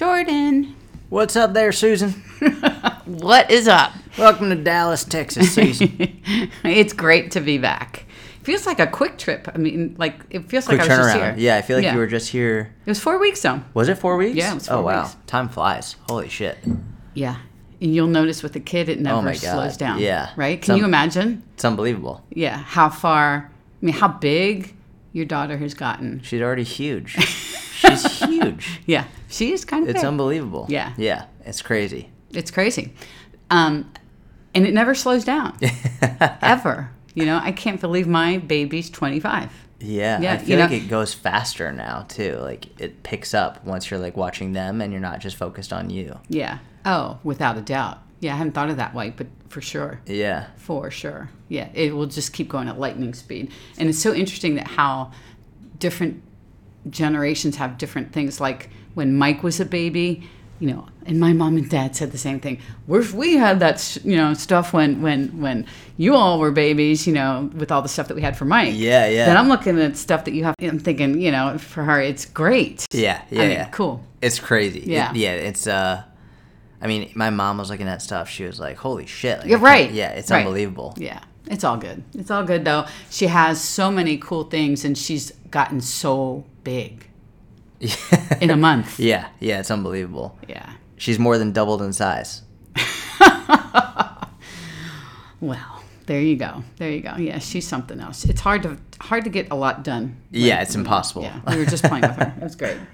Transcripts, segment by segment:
Jordan. What's up there, Susan? What is up? Welcome to Dallas, Texas, Susan. it's great to be back. Feels like a quick trip. I mean, like it feels Quick like I was just turnaround. here. Yeah, I feel like Yeah. you were just here. It was four weeks though. Was it four weeks? Yeah, it was Oh four wow, weeks. time flies. Holy shit. Yeah. And you'll notice with the kid, it never Oh my God. slows down. Yeah. Right? Can Some- you imagine? It's unbelievable. Yeah. How far? I mean, how big your daughter has gotten. She's already huge. She's huge. Yeah. She is kind of It's big. unbelievable. Yeah. Yeah, it's crazy. It's crazy. Um, and it never slows down. ever. You know, I can't believe my baby's 25. Yeah, Yeah, I feel like know- it goes faster now too. Like it picks up once you're like watching them and you're not just focused on you. Yeah. Oh, without a doubt. Yeah, I haven't thought of that way, but for sure. Yeah. For sure. Yeah, it will just keep going at lightning speed. And it's so interesting that how different generations have different things. Like when Mike was a baby, you know, and my mom and dad said the same thing. We're, we had that, you know, stuff when when when you all were babies, you know, with all the stuff that we had for Mike. Yeah, yeah. Then I'm looking at stuff that you have. I'm thinking, you know, for her, it's great. Yeah, yeah, I mean, yeah. cool. It's crazy. It- Yeah. yeah, it's uh I mean, my mom was looking at stuff. She was like, "Holy shit!" Like, You're right. Yeah, it's Right. unbelievable. Yeah, it's all good. It's all good though. She has so many cool things, and she's gotten so big in a month. Yeah, yeah, it's unbelievable. Yeah. She's more than doubled in size. Well, there you go. There you go. Yeah, she's something else. It's hard to hard to get a lot done. Yeah, it's impossible. Yeah, we were just playing with her. It was great.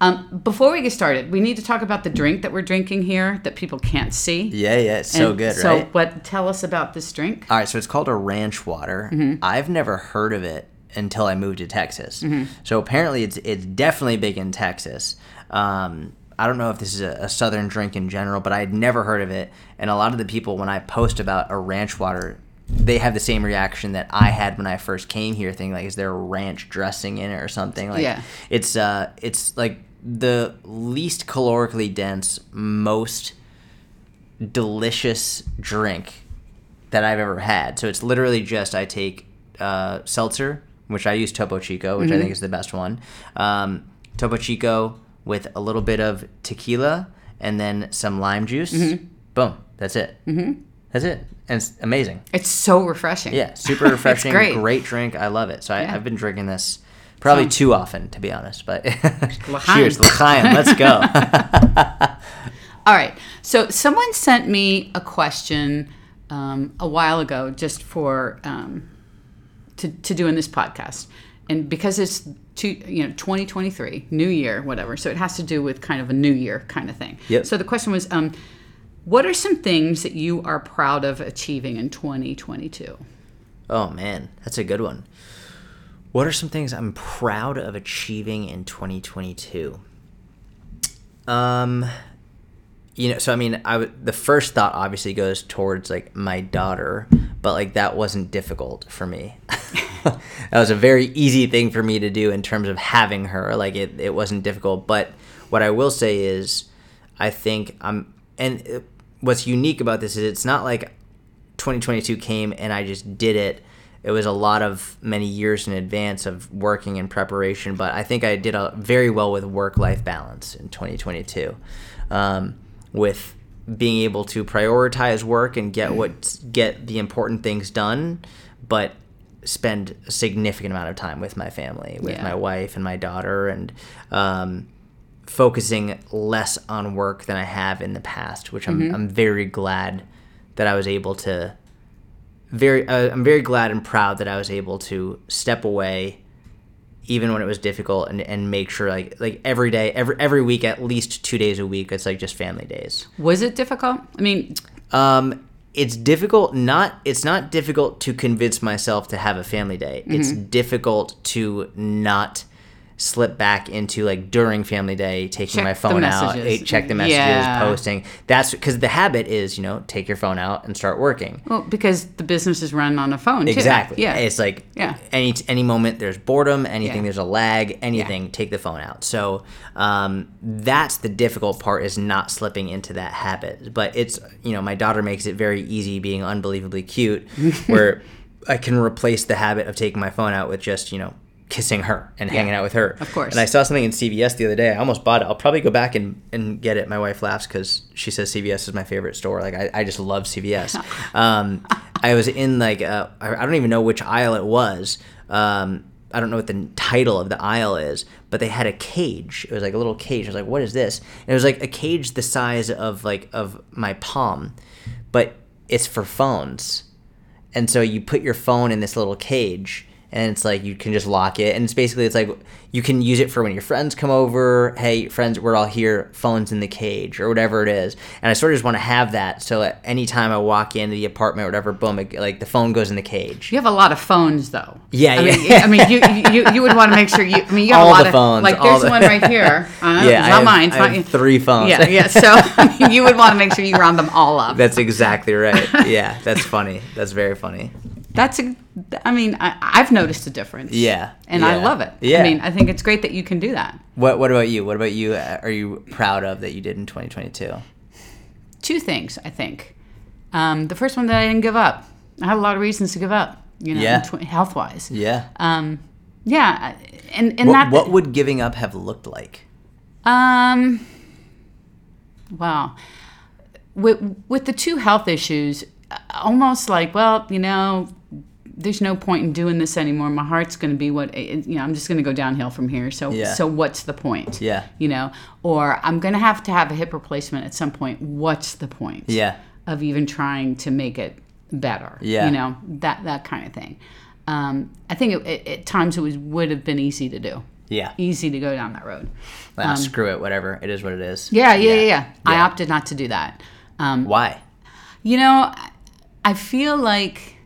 Um, before we get started, we need to talk about the drink that we're drinking here that people can't see. Yeah, yeah, it's so And good, So, right? what? Tell us about this drink. All right, so it's called a ranch water. Mm-hmm. I've never heard of it until I moved to Texas. Mm-hmm. So apparently, it's it's definitely big in Texas. Um, I don't know if this is a, a southern drink in general, but I had never heard of it. And a lot of the people, when I post about a ranch water, they have the same reaction that I had when I first came here, thinking like, is there ranch dressing in it or something? Like, Yeah. it's uh, it's like the least calorically dense, most delicious drink that I've ever had. So it's literally just I take uh, seltzer, which I use Topo Chico, which I think is the best one. Um, Topo Chico with a little bit of tequila and then some lime juice. Boom, that's it. Mm-hmm. That's it, and it's amazing. It's so refreshing. Yeah, super refreshing, great. great. drink. I love it. So I, Yeah. I've been drinking this probably too often, to be honest. But cheers, l'chaim. Let's go. All right. So someone sent me a question um, a while ago, just for um, to to do in this podcast, and because it's two, you know, 2023, New Year, whatever. So it has to do with kind of a New Year kind of thing. Yep. So the question was, um, what are some things that you are proud of achieving in 2022? Oh man, that's a good one. What are some things I'm proud of achieving in 2022? Um, you know, so I mean, I w- the first thought obviously goes towards like my daughter, but like that wasn't difficult for me. that was a very easy thing for me to do in terms of having her. Like it, it wasn't difficult. But what I will say is, I think I'm, and uh, what's unique about this is it's not like 2022 came and I just did it. It was a lot of many years in advance of working and preparation, but I think I did a, very well with work life balance in 2022. Um, with being able to prioritize work and get what get the important things done, but spend a significant amount of time with my family, with Yeah. my wife and my daughter, and um, focusing less on work than I have in the past, which I'm, I'm very glad that I was able to. Very, uh, I'm very glad and proud that I was able to step away, even when it was difficult, and, and make sure like like every day, every every week, at least two days a week, it's like just family days. Was it difficult? I mean, Um, it's difficult. Not it's not difficult to convince myself to have a family day. It's difficult to not slip back into like during family day taking Check my phone out check the messages Yeah. posting that's because the habit is you know take your phone out and start working well, because the business is run on a phone. too. Exactly. Yeah. It's like Yeah. any any moment there's boredom, anything Yeah. there's a lag, anything, take the phone out. So um, that's the difficult part is not slipping into that habit. But it's you know my daughter makes it very easy being unbelievably cute, where I can replace the habit of taking my phone out with just you know kissing her and hanging out with her. Of course. And I saw something in CVS the other day. I almost bought it. I'll probably go back and, and get it. My wife laughs because she says CVS is my favorite store. Like I, I just love CVS. um, I was in like uh, I I don't even know which aisle it was. Um, I don't know what the title of the aisle is, but they had a cage. It was like a little cage. I was like, "What is this?" And it was like a cage the size of like of my palm, but it's for phones. And so you put your phone in this little cage, and it's like you can just lock it, and it's basically it's like you can use it for when your friends come over. Hey, friends, we're all here. Phones in the cage, or whatever it is. And I sort of just want to have that, so at any time I walk into the apartment, or whatever, boom, it, like the phone goes in the cage. You have a lot of phones, though. Yeah, I mean, yeah. I mean, you, you you would want to make sure you. I mean, you have All a lot the of phones, Like, all there's the- one right here. Uh, yeah, it's not have, mine. It's I not have three phones. Yeah, yeah. So I mean, you would want to make sure you round them all up. That's exactly right. Yeah, that's funny. That's very funny. That's a. I mean, I, I've noticed a difference. Yeah, and I love it. Yeah. I mean, I think it's great that you can do that. What What about you? What about you? uh, Are you proud of that you did in 2022? Two things, I think. Um, the first one that I didn't give up. I had a lot of reasons to give up. You know, Yeah. tw- health wise. Yeah. Um, yeah, and and what, that. what would giving up have looked like? Um. Wow. With with the two health issues, uh, almost like, well, you know, there's no point in doing this anymore. My heart's going to be what you know. I'm just going to go downhill from here. So Yeah. so what's the point? Yeah. You know, or I'm going to have to have a hip replacement at some point. What's the point? Yeah. Of even trying to make it better. Yeah. You know that that kind of thing. Um, I think it, it, at times it was would have been easy to do. Yeah. Easy to go down that road. Ah, screw it. Whatever. It is what it is. Um, Yeah, yeah, yeah. yeah. I opted not to do that. Um, Why? you know, I feel like,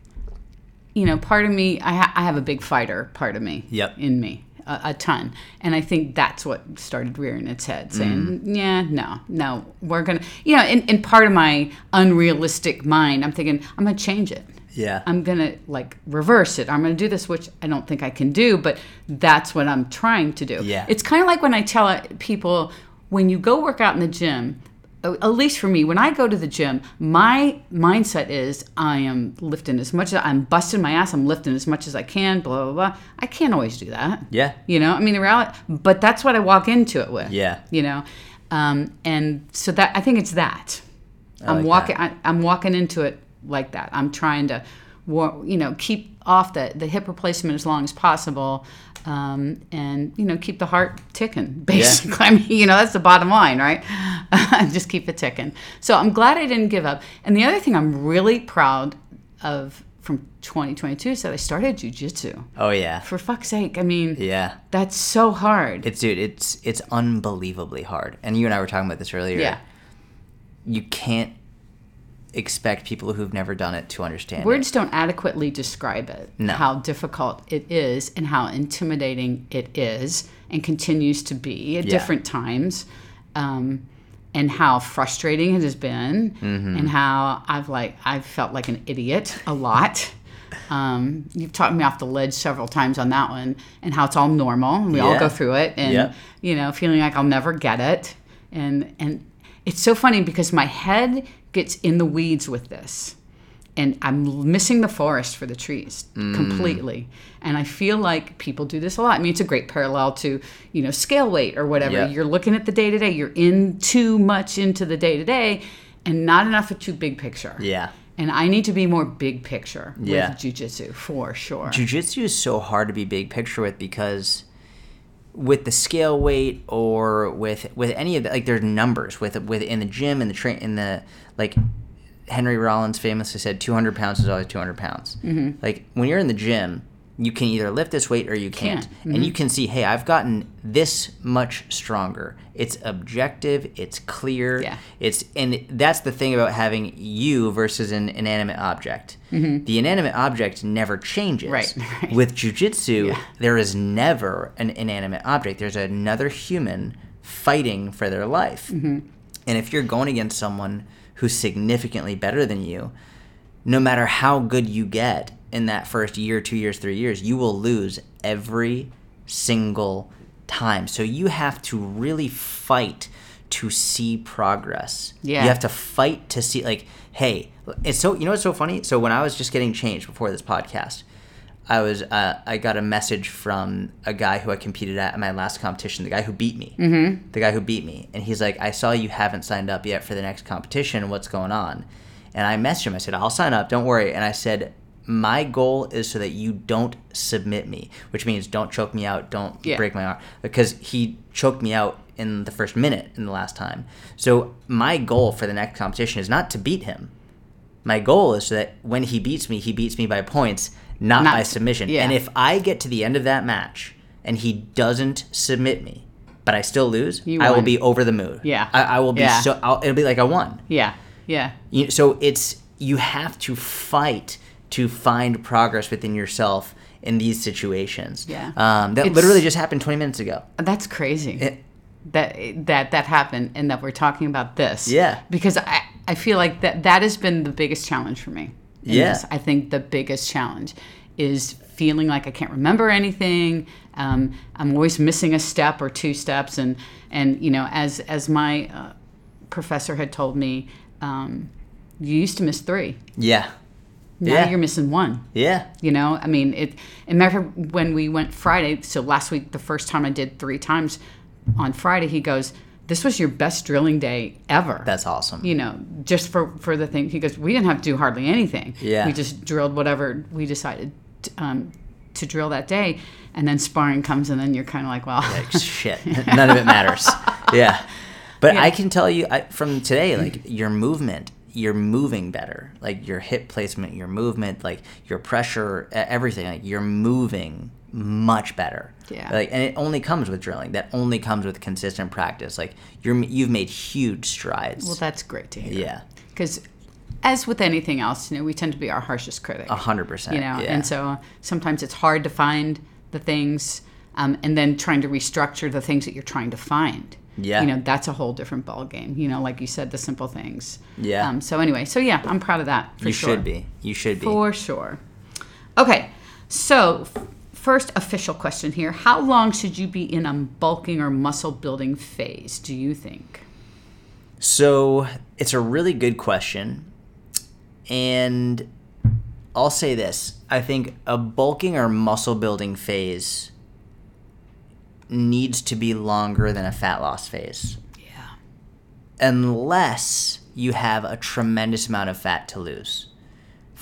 you know, part of me, I, ha- I have a big fighter part of me Yep. in me, a, a ton. And I think that's what started rearing its head, saying, Mm-hmm. yeah, no, no, we're going to, you know, in, in part of my unrealistic mind, I'm thinking, I'm going to change it. Yeah. I'm going to like reverse it. I'm going to do this, which I don't think I can do, but that's what I'm trying to do. Yeah. It's kind of like when I tell people when you go work out in the gym, at least for me, when I go to the gym, my mindset is I am lifting as much as I'm busting my ass, I'm lifting as much as I can, blah, blah, blah. I can't always do that. Yeah. You know, I mean, the reality, but that's what I walk into it with. Yeah. You know, um, and so that I think it's that. I'm like walking. I, I'm walking into it like that. I'm trying to, you know, keep off the the hip replacement as long as possible, um, and you know, keep the heart ticking. Basically, I mean, you know, that's the bottom line, right? Just keep it ticking. So I'm glad I didn't give up. And the other thing I'm really proud of from 2022 is that I started jujitsu. Oh yeah. For fuck's sake, I mean, Yeah. that's so hard. It's dude. It's it's unbelievably hard. And you and I were talking about this earlier. yeah. You can't expect people who've never done it to understand. it. Words don't adequately describe it, No. how difficult it is, and how intimidating it is, and continues to be at Yeah. different times, um, and how frustrating it has been, Mm-hmm. and how I've like I've felt like an idiot a lot. Um, you've talked me off the ledge several times on that one, and how it's all normal, and we all go through it, and you know, feeling like I'll never get it, and and it's so funny because my head gets in the weeds with this and I'm missing the forest for the trees mm. completely. And I feel like people do this a lot. I mean, it's a great parallel to, you know, scale weight or whatever. Yeah. You're looking at the day to day, you're in too much into the day to day and not enough of too big picture. Yeah. And I need to be more big picture Yeah. with jujitsu for sure. Jiu-jitsu is so hard to be big picture with because with the scale weight or with with any of the like there's numbers with with in the gym in the train in the like Henry Rollins famously said 200 pounds is always 200 pounds. Mm-hmm. Like when you're in the gym, you can either lift this weight or you can't, Can't. and you can see, hey, I've gotten this much stronger. It's objective. It's clear. Yeah. It's and that's the thing about having you versus an inanimate object. The inanimate object never changes. Right, right. With jujitsu, Yeah. there is never an inanimate object. There's another human fighting for their life. Mm-hmm. And if you're going against someone who's significantly better than you, no matter how good you get in that first year, two years, three years, you will lose every single time. So you have to really fight to see progress. Yeah. You have to fight to see like, hey, it's so you know what's so funny? So when I was just getting changed before this podcast, I was uh, I got a message from a guy who I competed at in my last competition, the guy who beat me, mm-hmm. the guy who beat me, and he's like, "I saw you haven't signed up yet for the next competition. What's going on?" And I messaged him. I said, "I'll sign up. Don't worry." And I said, "My goal is so that you don't submit me, which means don't choke me out, don't Yeah. break my arm, because he choked me out in the first minute in the last time. So my goal for the next competition is not to beat him." My goal is so that when he beats me, he beats me by points, not, Not- by submission. yeah. And if I get to the end of that match and he doesn't submit me, but I still lose, You I will be over the moon. Yeah. I, I will be Yeah. so. I'll, it'll be like I won. Yeah. Yeah. You, so it's you have to fight to find progress within yourself in these situations. Yeah. Um, that It's- literally just happened 20 minutes ago. That's crazy. It- that that that happened and that we're talking about this. Yeah. Because I I feel like that that has been the biggest challenge for me. In Yeah. I think the biggest challenge is feeling like I can't remember anything. Um, I'm always missing a step or two steps, and and you know as as my uh, professor had told me, um, you used to miss three. Yeah. Now Yeah. you're missing one. Yeah. You know, I mean, it. And matter when we went Friday, so last week, the first time I did three times on Friday, he goes, "This was your best drilling day ever." That's awesome. you know, just for for the thing. He goes, "We didn't have to do hardly anything. Yeah. we just drilled whatever we decided to, um, to drill that day." And then sparring comes, and then you're kind of like, "Well, like shit none of it matters yeah but Yeah. i can tell you I, from today like your movement you're moving better like your hip placement your movement like your pressure everything like you're moving much better Yeah. like and it only comes with drilling that only comes with consistent practice like you're you've made huge strides well, that's great to hear." yeah because as with anything else, you know, we tend to be our harshest critic. a hundred percent you know yeah. and so sometimes it's hard to find the things um, and then trying to restructure the things that you're trying to find Yeah. you know that's a whole different ball game you know like you said the simple things Yeah. um, so anyway so yeah i'm proud of that for you sure should be you should be for sure okay so first official question here how long should you be in a bulking or muscle building phase do you think So it's a really good question. And I'll say this I think a bulking or muscle building phase needs to be longer than a fat loss phase. yeah Unless you have a tremendous amount of fat to lose.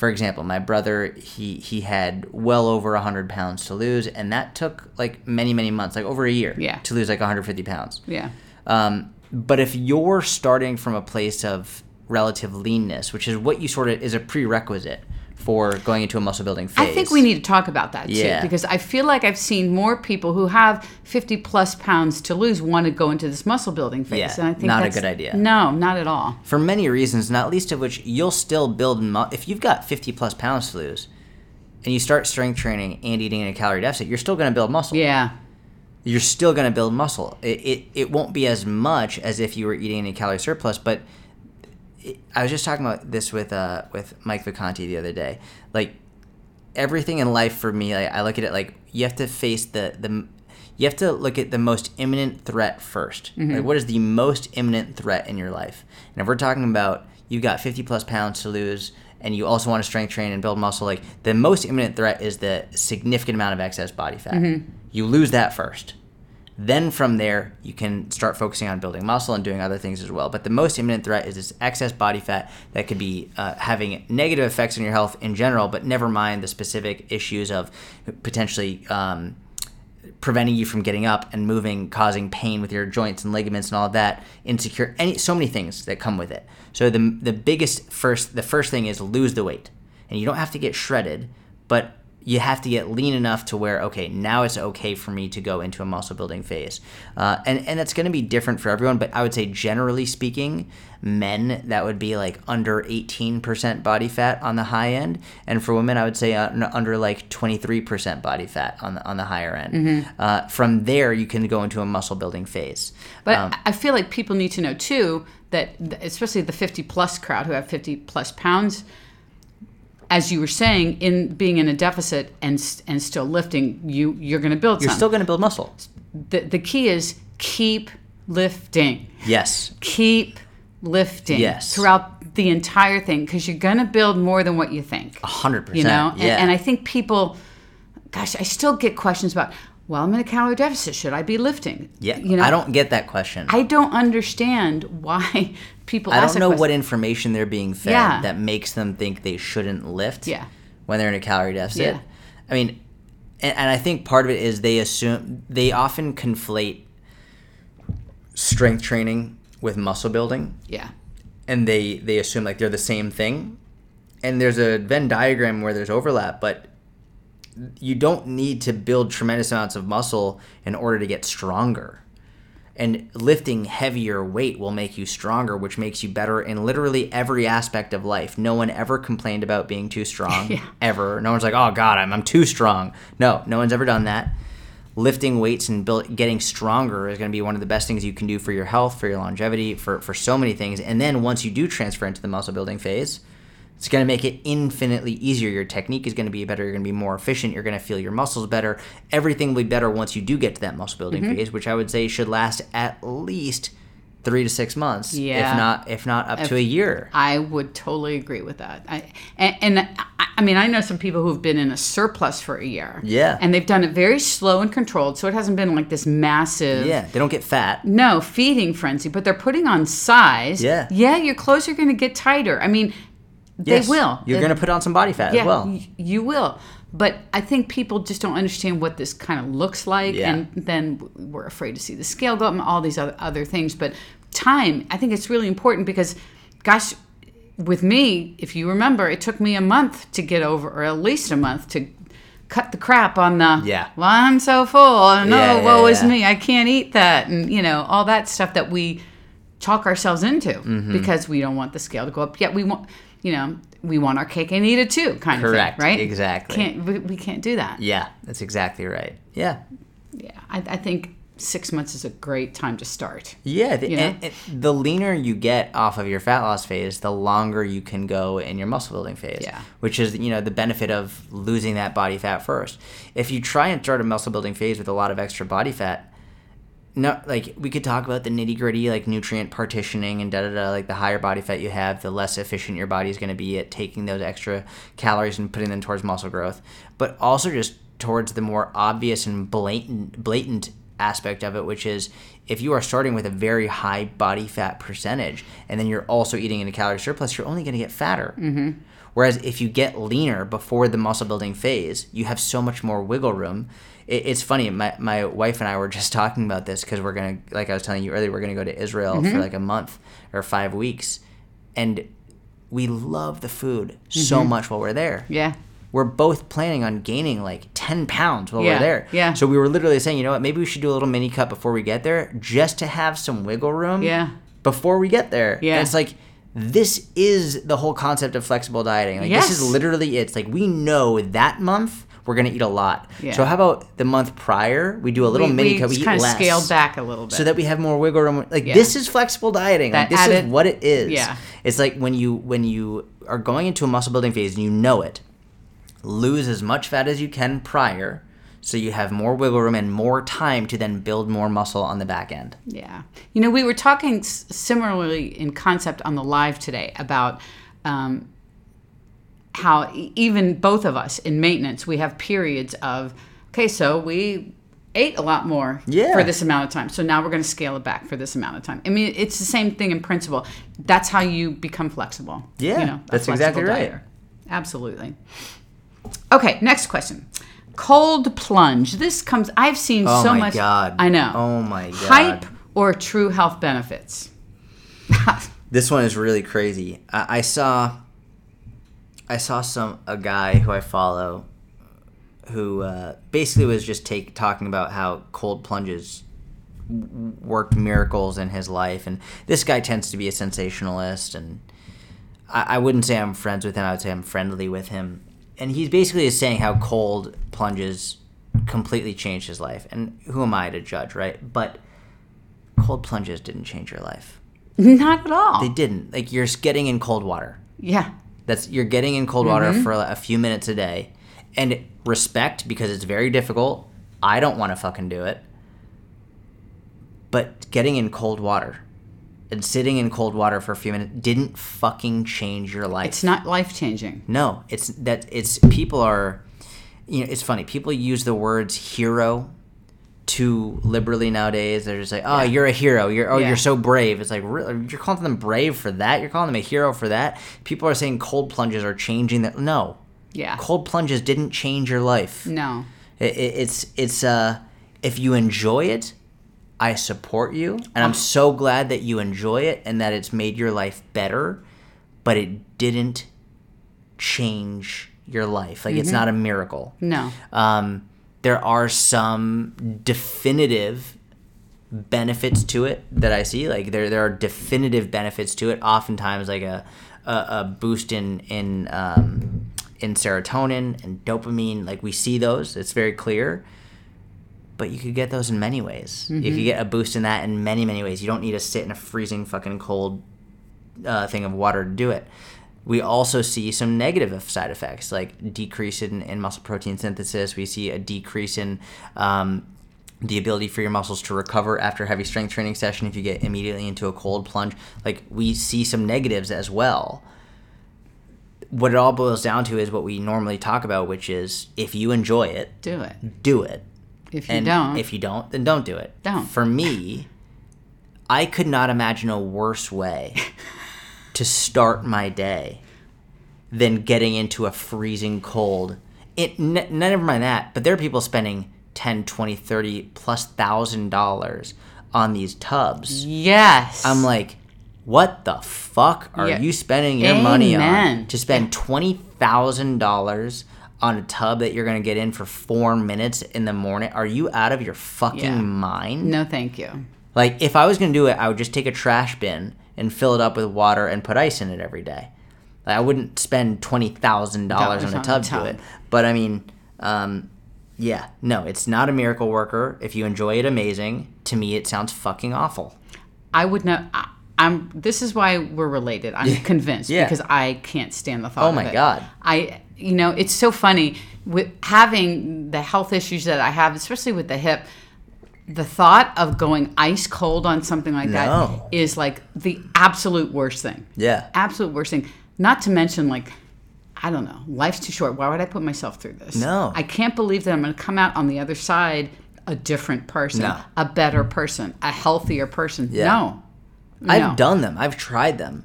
For example, my brother, he, he had well over 100 pounds to lose, and that took like many, many months, like over a year Yeah. to lose like 150 pounds. yeah Um, but if you're starting from a place of relative leanness, which is what you sort of is a prerequisite for going into a muscle building phase. I think we need to talk about that too, because I feel like I've seen more people who have 50 plus pounds to lose want to go into this muscle building phase. Yeah, and I think not a good idea. No, not at all. for many reasons, not least of which you'll still build. Mu- if you've got 50 plus pounds to lose, and you start strength training and eating in a calorie deficit, you're still going to build muscle. Yeah, You're still going to build muscle. It, it it won't be as much as if you were eating in a calorie surplus, but I was just talking about this with uh with Mike Vacanti the other day. Like everything in life for me, like, I look at it like you have to face the the you have to look at the most imminent threat 1st Like what is the most imminent threat in your life? And if we're talking about you've got 50 plus pounds to lose and you also want to strength train and build muscle, like the most imminent threat is the significant amount of excess body fat. You lose that first. Then from there, you can start focusing on building muscle and doing other things as well. But the most imminent threat is this excess body fat that could be uh, having negative effects on your health in general, but never mind the specific issues of potentially um, preventing you from getting up and moving, causing pain with your joints and ligaments and all of that, insecure, any so many things that come with it. So the the biggest first the first thing is lose the weight, and you don't have to get shredded, but you have to get lean enough to where okay now it's okay for me to go into a muscle building phase. Uh, and and it's going to be different for everyone but i would say generally speaking men that would be like under 18% body fat on the high end and for women i would say uh, under like 23% body fat on the, on the higher end. Uh, from there you can go into a muscle building phase. But Um, I feel like people need to know too that, especially the 50 plus crowd who have 50 plus pounds, as you were saying, in being in a deficit and and still lifting, you you're going to build you're some. still going to build muscle the, the key is keep lifting. yes keep lifting Yes. throughout the entire thing because you're going to build more than what you think 100% you know and, yeah and i think people gosh, I still get questions about. Well, I'm in a calorie deficit. Should I be lifting? Yeah, you know, I don't get that question. I don't understand why people. I don't know what information they're being fed Yeah. that makes them think they shouldn't lift Yeah. when they're in a calorie deficit. Yeah. I mean, and, and I think part of it is they assume they often conflate strength training with muscle building, Yeah, and they they assume like they're the same thing. And there's a Venn diagram where there's overlap, but you don't need to build tremendous amounts of muscle in order to get stronger. And lifting heavier weight will make you stronger, which makes you better in literally every aspect of life. No one ever complained about being too strong, Yeah. ever. No one's like, oh God, I'm, I'm too strong. No, no one's ever done that. Lifting weights and build, getting stronger is going to be one of the best things you can do for your health, for your longevity, for, for so many things. And then once you do transfer into the muscle building phase, it's going to make it infinitely easier. Your technique is going to be better. You're going to be more efficient. You're going to feel your muscles better. Everything will be better once you do get to that muscle building Mm-hmm. phase, which I would say should last at least three to six months, Yeah. if not if not up to a year. I would totally agree with that. I, and, and I, I mean, I know some people who've been in a surplus for a year. Yeah. And they've done it very slow and controlled, so it hasn't been like this massive. Yeah, they don't get fat. No, feeding frenzy, but they're putting on size. Yeah. Yeah, your clothes are going to get tighter. I mean, they Yes, will. You're going to put on some body fat yeah, as well. y- you will. But I think people just don't understand what this kind of looks like, Yeah. and then we're afraid to see the scale go up and all these other other things. But time, I think it's really important because, gosh, with me, if you remember, it took me a month to get over, or at least a month to cut the crap on the Yeah. Well, I'm so full. Oh, no, Yeah, yeah, woe is me. I can't eat that, and you know all that stuff that we talk ourselves into Mm-hmm. because we don't want the scale to go up. Yet we want, you know, we want our cake and eat it too, kind Correct, of thing, right? exactly. Can't we, we can't do that? Yeah, that's exactly right. Yeah. Yeah, I, I think six months is a great time to start. Yeah, the, You know? and, and the leaner you get off of your fat loss phase, the longer you can go in your muscle building phase. Yeah. Which is, you know, the benefit of losing that body fat first. If you try and start a muscle building phase with a lot of extra body fat, no, like we could talk about the nitty gritty, like nutrient partitioning and da da da. Like the higher body fat you have, the less efficient your body is going to be at taking those extra calories and putting them towards muscle growth. But also just towards the more obvious and blatant, blatant aspect of it, which is if you are starting with a very high body fat percentage and then you're also eating in a calorie surplus, you're only going to get fatter. Mm-hmm. Whereas if you get leaner before the muscle building phase, you have so much more wiggle room. It, it's funny, my, my wife and I were just talking about this because we're going to, like I was telling you earlier, we're going to go to Israel for mm-hmm. like a month or five weeks. And we love the food so mm-hmm. much while we're there Yeah, we're both planning on gaining like 10 pounds while Yeah, we're there. yeah. So we were literally saying, you know what, maybe we should do a little mini cut before we get there just to have some wiggle room Yeah. before we get there. Yeah. And it's like, this is the whole concept of flexible dieting. Like, this is literally it. It's like, we know that month we're going to eat a lot. Yeah. So how about the month prior, we do a little we, mini we cut, we eat kind of less. scaled back a little bit. So that we have more wiggle room. Like Yeah. this is flexible dieting. Like this added- is what it is. Yeah. It's like when you when you are going into a muscle building phase and you know it, lose as much fat as you can prior, so you have more wiggle room and more time to then build more muscle on the back end. Yeah. You know, we were talking s- similarly in concept on the live today about um, how even both of us in maintenance, we have periods of, okay, so we ate a lot more Yeah. for this amount of time. So now we're going to scale it back for this amount of time. I mean, it's the same thing in principle. That's how you become flexible. Yeah, You know, that's exactly right. dieter. Absolutely. Okay, next question. Cold plunge. This comes. I've seen Oh so my much. God. I know. Oh my God. Hype or true health benefits. This one is really crazy. I, I saw I saw some a guy who I follow who uh, basically was just take talking about how cold plunges w- worked miracles in his life, and this guy tends to be a sensationalist, and I, I wouldn't say I'm friends with him. I would say I'm friendly with him, and he's basically is saying how cold plunges completely changed his life, and who am I to judge, right? But cold plunges didn't change your life. Not at all. They didn't. Like you're getting in cold water. yeah. That's you're getting in cold water mm-hmm. for a few minutes a day, and respect because it's very difficult. I don't want to fucking do it. But getting in cold water and sitting in cold water for a few minutes didn't fucking change your life. It's not life changing. No, it's that it's people are you know, it's funny. People use the words hero too liberally nowadays. They're just like, oh, Yeah. you're a hero. You're oh, Yeah. you're so brave. It's like really, you're calling them brave for that. You're calling them a hero for that. People are saying cold plunges are changing that. No, Yeah. cold plunges didn't change your life. No. It, it, it's it's uh, if you enjoy it, I support you, and I'm so glad that you enjoy it and that it's made your life better. But it didn't change your life. Like it's not a miracle. No. Um, there are some definitive benefits to it that I see. Like there, there are definitive benefits to it. Oftentimes, like a a, a boost in in um, in serotonin and dopamine. Like we see those. It's very clear. But you could get those in many ways. You could get a boost in that in many, many ways. You don't need to sit in a freezing fucking cold uh, thing of water to do it. We also see some negative side effects, like decrease in, in muscle protein synthesis. We see a decrease in um, the ability for your muscles to recover after a heavy strength training session if you get immediately into a cold plunge. Like we see some negatives as well. What it all boils down to is what we normally talk about, which is if you enjoy it, Do it. do it. If you And don't, if you don't, then don't do it. Don't. For me, I could not imagine a worse way to start my day than getting into a freezing cold. It n- never mind that, but there are people spending 10, 20, 30 plus thousand dollars on these tubs. yes. I'm like, what the fuck are Yeah. you spending your money on to spend twenty thousand dollars on a tub that you're gonna get in for four minutes in the morning? Are you out of your fucking Yeah. mind? no, thank you. Like, if I was gonna do it, I would just take a trash bin and fill it up with water and put ice in it every day. Like, I wouldn't spend twenty thousand dollars on a tub to do it. But I mean, um, yeah, no, it's not a miracle worker. If you enjoy it, amazing. To me, it sounds fucking awful. I would not. I, I'm. This is why we're related. I'm convinced Yeah. because I can't stand the thought. Oh of my it. God. I. You know, it's so funny with having the health issues that I have, especially with the hip. The thought of going ice cold on something like that No. is like the absolute worst thing. Yeah. Absolute worst thing. Not to mention, like, I don't know, life's too short. Why would I put myself through this? No. I can't believe that I'm going to come out on the other side a different person, No. a better person, a healthier person. Yeah. No. I've No. done them. I've tried them.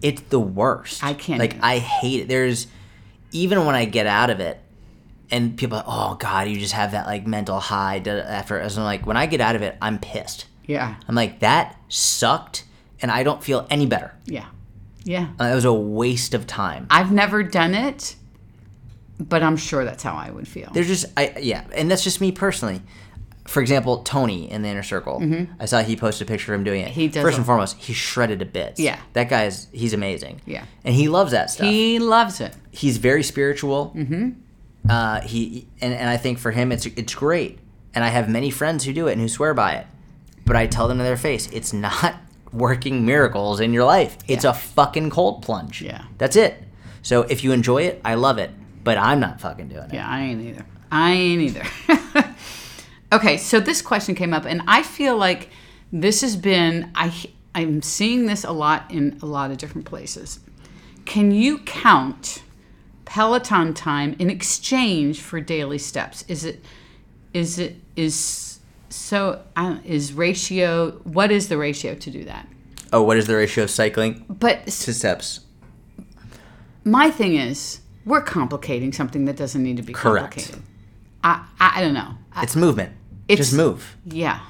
It's the worst. I can't Like. I hate it. There's even when I get out of it, and people, are, like, oh god, you just have that like mental high after. As I'm like, when I get out of it, I'm pissed. Yeah. I'm like, that sucked, and I don't feel any better. Yeah. Yeah. Uh, It was a waste of time. I've never done it, but I'm sure that's how I would feel. There's just, I yeah, and that's just me personally. For example, Tony in the inner circle. I saw he posted a picture of him doing it. Mm-hmm. He does First and foremost, he's shredded to bits. Yeah. that guy is he's amazing. Yeah. and he loves that stuff. he loves it. he's very spiritual. Mm-hmm. Uh, he and, and I think for him it's it's great. And I have many friends who do it and who swear by it. But I tell them to their face, it's not working miracles in your life. It's Yeah. a fucking cold plunge. Yeah. That's it. So if you enjoy it, I love it. But I'm not fucking doing it. Yeah, I ain't either. I ain't either. okay, so this question came up, and I feel like this has been I I'm seeing this a lot in a lot of different places. Can you count Peloton time in exchange for daily steps? Is it is it is so uh, is ratio what is the ratio to do that? Oh, what is the ratio of cycling But to steps? my thing is we're complicating something that doesn't need to be Correct. complicated. I, I I don't know. I, It's movement. It's- Just move. yeah.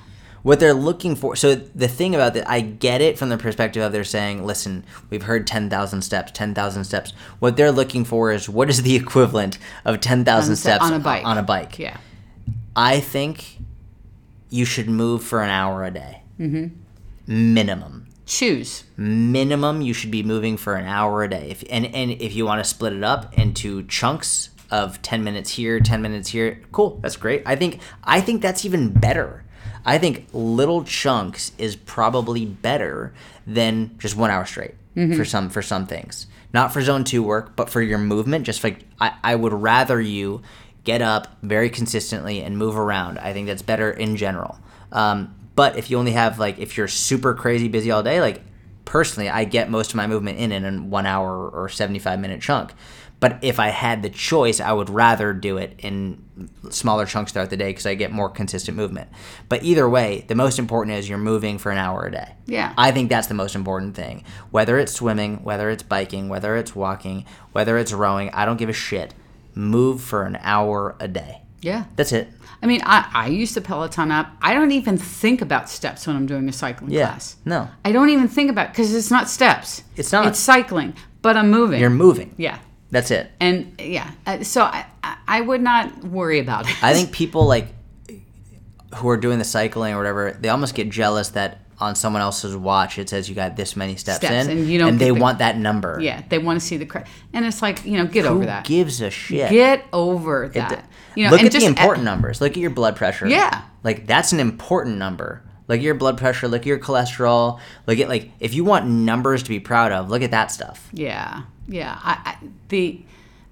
What they're looking for so the thing about that i get it from the perspective of they're saying listen we've heard 10000 steps 10000 steps what they're looking for is what is the equivalent of 10000 steps on a bike. on a bike Yeah. i think you should move for an hour a day mm-hmm. minimum Choose. minimum you should be moving for an hour a day if, and, and if you want to split it up into chunks of 10 minutes here 10 minutes here cool that's great i think i think that's even better i think little chunks is probably better than just one hour straight for some for some things. Not for zone two work but for your movement just like I, I would rather you get up very consistently and move around. I think that's better in general. Um, but if you only have like if you're super crazy busy all day like personally i get most of my movement in in a one hour or 75 minute chunk. But if I had the choice, I would rather do it in smaller chunks throughout the day because I get more consistent movement. But either way, the most important is you're moving for an hour a day. Yeah. I think that's the most important thing. Whether it's swimming, whether it's biking, whether it's walking, whether it's rowing, I don't give a shit. Move for an hour a day. Yeah. That's it. I mean, I, I use the Peloton app. I don't even think about steps when I'm doing a cycling Yeah. class. No. I don't even think about because it's not steps. It's not. It's cycling, but I'm moving. You're moving. yeah. That's it. And yeah, uh, so I, I- would not worry about it. I think people like who are doing the cycling or whatever, they almost get jealous that on someone else's watch it says you got this many steps, Steps, in, and you don't And they the- want that number. yeah, they want to see the credit, and it's like you know, get Who over that. gives a shit? Get over that. you know, Look and at just the important numbers. Look at your blood pressure. Yeah. Like that's an important number. Look at your blood pressure. Look at your cholesterol. Look at like if you want numbers to be proud of, look at that stuff. Yeah, yeah. I, I the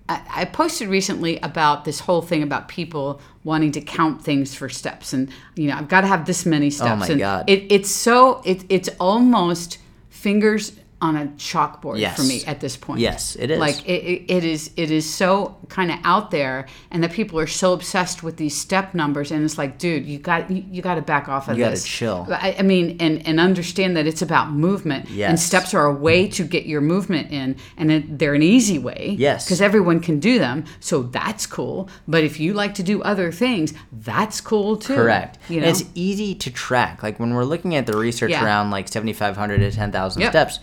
I, I posted recently about this whole thing about people wanting to count things for steps, and you know, I've got to have this many steps. Oh my and God. It, it's so it, it's almost fingers on a chalkboard Yes. for me at this point. Yes, it is. Like it, it, it is it is so kind of out there, and the people are so obsessed with these step numbers, and it's like, dude, you got you, you got to back off of You this. chill. I, I mean, and and understand that it's about movement, and steps are a way to get your movement in, and it, they're an easy way. Yes. because everyone can do them, so that's cool. But if you like to do other things, that's cool too. Correct. You And it's easy to track. Like when we're looking at the research Yeah. around like 7,500 to 10,000 Yep. steps,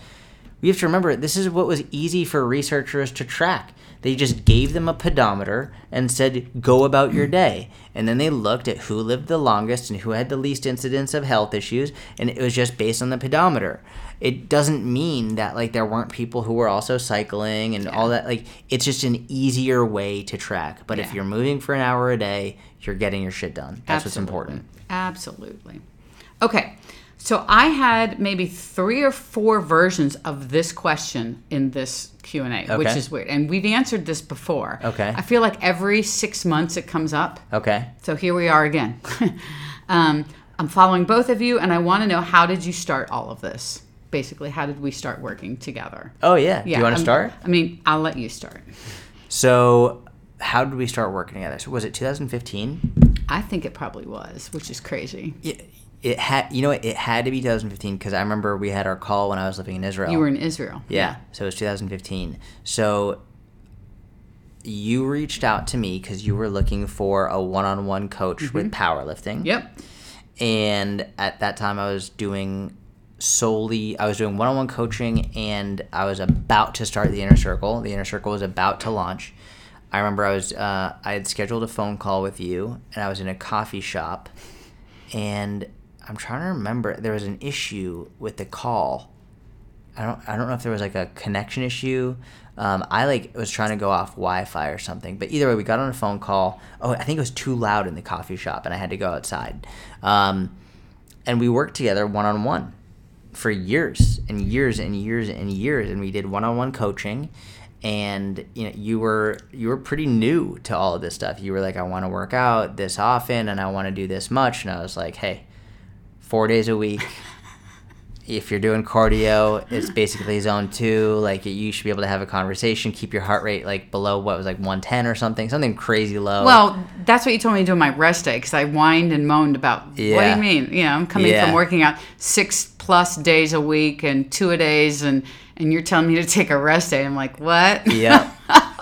we have to remember this is what was easy for researchers to track. They just gave them a pedometer and said, go about your day. And then they looked at who lived the longest and who had the least incidence of health issues. And it was just based on the pedometer. It doesn't mean that like there weren't people who were also cycling and all that. Like it's just an easier way to track. But if you're moving for an hour a day, you're getting your shit done. That's what's important. Absolutely. Okay. So I had maybe three or four versions of this question in this Q and A, which is weird. And we've answered this before. Okay. I feel like every six months it comes up. Okay. So here we are again. um, I'm following both of you, and I want to know how did you start all of this? Basically, how did we start working together? Oh yeah. Do you want to start? I mean, I'll let you start. So, how did we start working together? So was it 2015? I think it probably was, which is crazy. It, it had. You know? It had to be 2015 because I remember we had our call when I was living in Israel. You were in Israel. Yeah. So it was 2015. So you reached out to me because you were looking for a one-on-one coach with powerlifting. Yep. and at that time i was doing solely i was doing one-on-one coaching and i was about to start the inner circle the inner circle was about to launch i remember i was uh, i had scheduled a phone call with you and i was in a coffee shop and i'm trying to remember there was an issue with the call I don't I don't know if there was like a connection issue. Um, I like was trying to go off Wi-Fi or something. But either way, we got on a phone call. Oh, I think it was too loud in the coffee shop, and I had to go outside. Um, and we worked together one on one for years and years and years and years, and we did one on one coaching. And you know, you were you were pretty new to all of this stuff. You were like, I want to work out this often, and I want to do this much. And I was like, Hey, four days a week if you're doing cardio, it's basically zone two. Like you should be able to have a conversation, keep your heart rate like below what was like 110 or something, something crazy low. Well, that's what you told me to do on my rest day because I whined and moaned about what do you mean? You know, I'm coming Yeah. from working out six plus days a week and two a days, and and you're telling me to take a rest day. I'm like, what? yeah.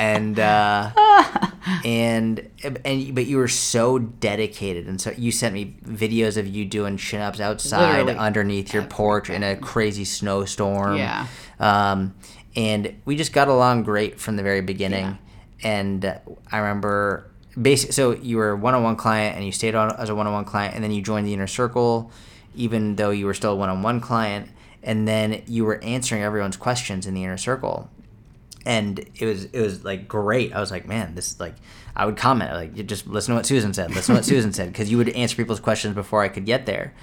and uh, and and but you were so dedicated, and so you sent me videos of you doing chin ups outside Literally. underneath your porch in a crazy snowstorm. Yeah. Um, and we just got along great from the very beginning. And uh, I remember basic. So you were a one-on-one client, and you stayed on as a one-on-one client, and then you joined the inner circle, even though you were still a one-on-one client. And then you were answering everyone's questions in the inner circle and it was it was like great. I was like, man, this is like I would comment like just listen to what Susan said, listen to what Susan said, because you would answer people's questions before I could get there.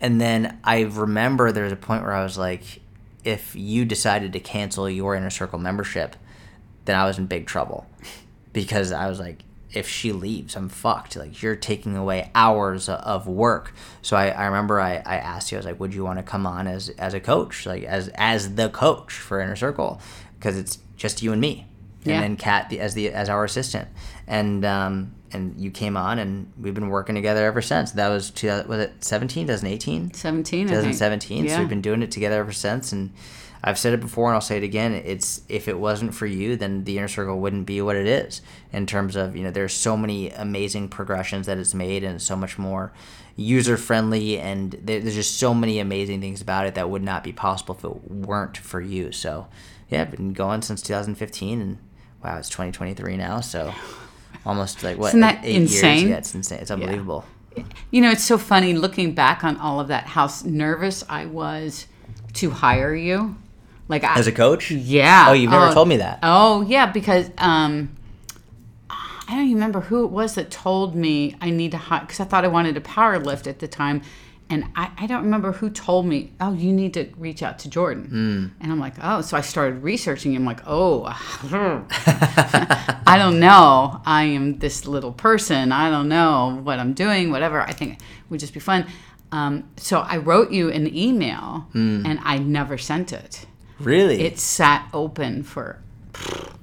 And then I remember there was a point where I was like, if you decided to cancel your inner circle membership, then I was in big trouble because I was like, if she leaves, I'm fucked. Like you're taking away hours of work. So I, I remember I, I asked you, I was like, would you want to come on as as a coach, like as as the coach for Inner Circle, because it's just you and me. and Yeah. then Kat the, as the as our assistant, and um, and you came on, and we've been working together ever since. That was two, was it 17, 2018? 17, I think. 2017. Yeah. So we've been doing it together ever since, and I've said it before, and I'll say it again. It's if it wasn't for you, then the inner circle wouldn't be what it is. In terms of you know, there's so many amazing progressions that it's made, and so much more user friendly, and there's just so many amazing things about it that would not be possible if it weren't for you. So yeah, I've been going since 2015, and wow, it's 2023 now, so. Almost like what Isn't that eight insane? years? Yeah, it's insane. It's unbelievable. You know, it's so funny looking back on all of that, how nervous I was to hire you. Like, I, As a coach? yeah. Oh, you've never told me that. Oh, yeah, because um, I don't even remember who it was that told me I need to hire, because I thought I wanted to power lift at the time. And I, I don't remember who told me, oh, you need to reach out to Jordan. Hmm. And I'm like, oh, so I started researching. I'm like, oh, I don't know. I am this little person. I don't know what I'm doing, whatever. I think it would just be fun. Um, so I wrote you an email Hmm. and I never sent it. Really? It sat open for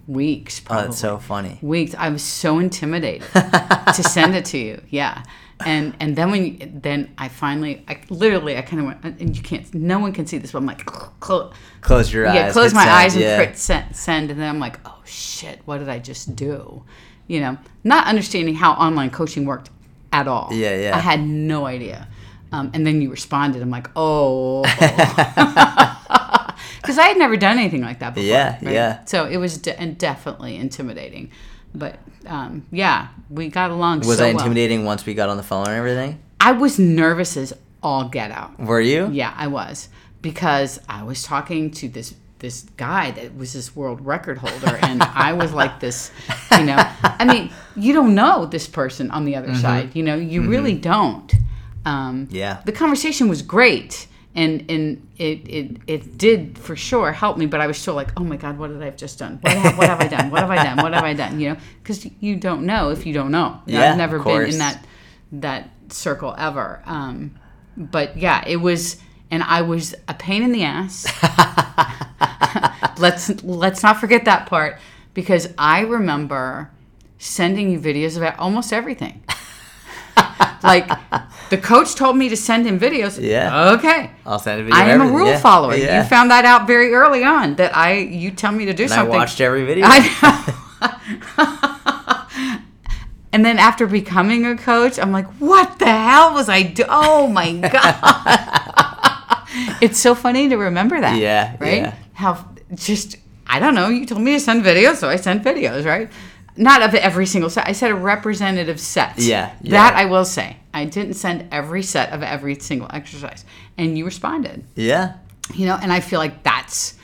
weeks, oh, that's so funny. weeks. I was so intimidated to send it to you. Yeah. And and then when you, then I finally I literally I kind of went and you can't no one can see this but I'm like close Close your eyes. yeah close my send, eyes and yeah. press send, send and then I'm like oh shit what did I just do you know not understanding how online coaching worked at all Yeah, yeah. I had no idea um, and then you responded I'm like oh because I had never done anything like that before. Yeah, yeah. So it was de- and definitely intimidating, but um, yeah, we got along. Was so I well. intimidating once we got on the phone and everything? I was nervous as all get out. Were you? Yeah, I was because I was talking to this this guy that was this world record holder, and I was like this, you know. I mean, you don't know this person on the other Mm-hmm. side. You know, you really don't. Um, Yeah. the conversation was great and and it, it it did for sure help me but i was still like oh my god what did i have just done? What have, what have i done? What have i done? What have i done? You know? Because you don't know if you don't know. Yeah, i've never been in that that circle ever. Um but yeah it was and i was a pain in the ass. Let's let's not forget that part because i remember sending you videos about almost everything like the coach told me to send him videos. Yeah. Okay. I'll send a video. I am a rule Yeah. follower. Yeah. You found that out very early on that I you tell me to do and I something. watched every video. I know. and then after becoming a coach, I'm like, what the hell was I do? Oh my god! it's so funny to remember that. Yeah, Right. yeah. How just I don't know. You told me to send videos, so I sent videos. Right. Not of every single set. I said a representative set. Yeah, yeah. That I will say. I didn't send every set of every single exercise, and you responded yeah. you know and i feel like that's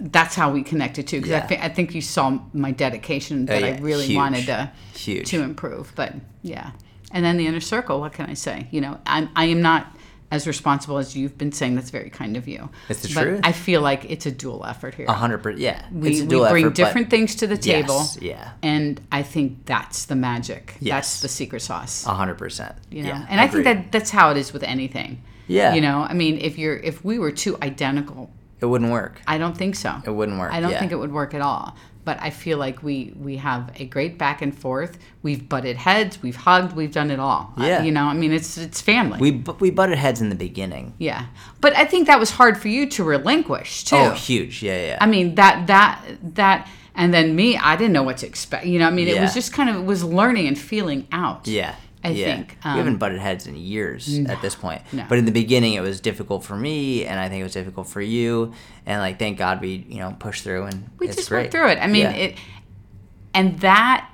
that's how we connected too because I, Yeah. thi- I think you saw my dedication oh, that Oh, i really Huge. wanted to Huge. to improve but yeah and then the inner circle what can i say you know i'm i am not as responsible as you've been saying that's very kind of you It's the but truth. i feel like it's a dual effort here A hundred percent. Yeah. we, it's a we bring effort, different things to the table Yes, yeah. and i think that's the magic Yes. that's the secret sauce A hundred percent. you know Yeah, and i think that that's how it is with anything Yeah. you know i mean if you're if we were two identical it wouldn't work. I don't think so. It wouldn't work. I don't yeah. think it would work at all. But I feel like we we have a great back and forth. We've butted heads. We've hugged. We've done it all. Uh, Yeah. you know, I mean, it's it's family. we we butted heads in the beginning. yeah. But I think that was hard for you to relinquish too. Oh, huge. Yeah, yeah. I mean that that that and then me, I didn't know what to expect. You know, I mean, it was just kind of it was learning and feeling out. Yeah. I yeah. think, we um, haven't butted heads in years at this point. no. But in the beginning, it was difficult for me, and I think it was difficult for you. And like, thank God we you know pushed through, and we just great. worked through it. I mean, Yeah. it, and that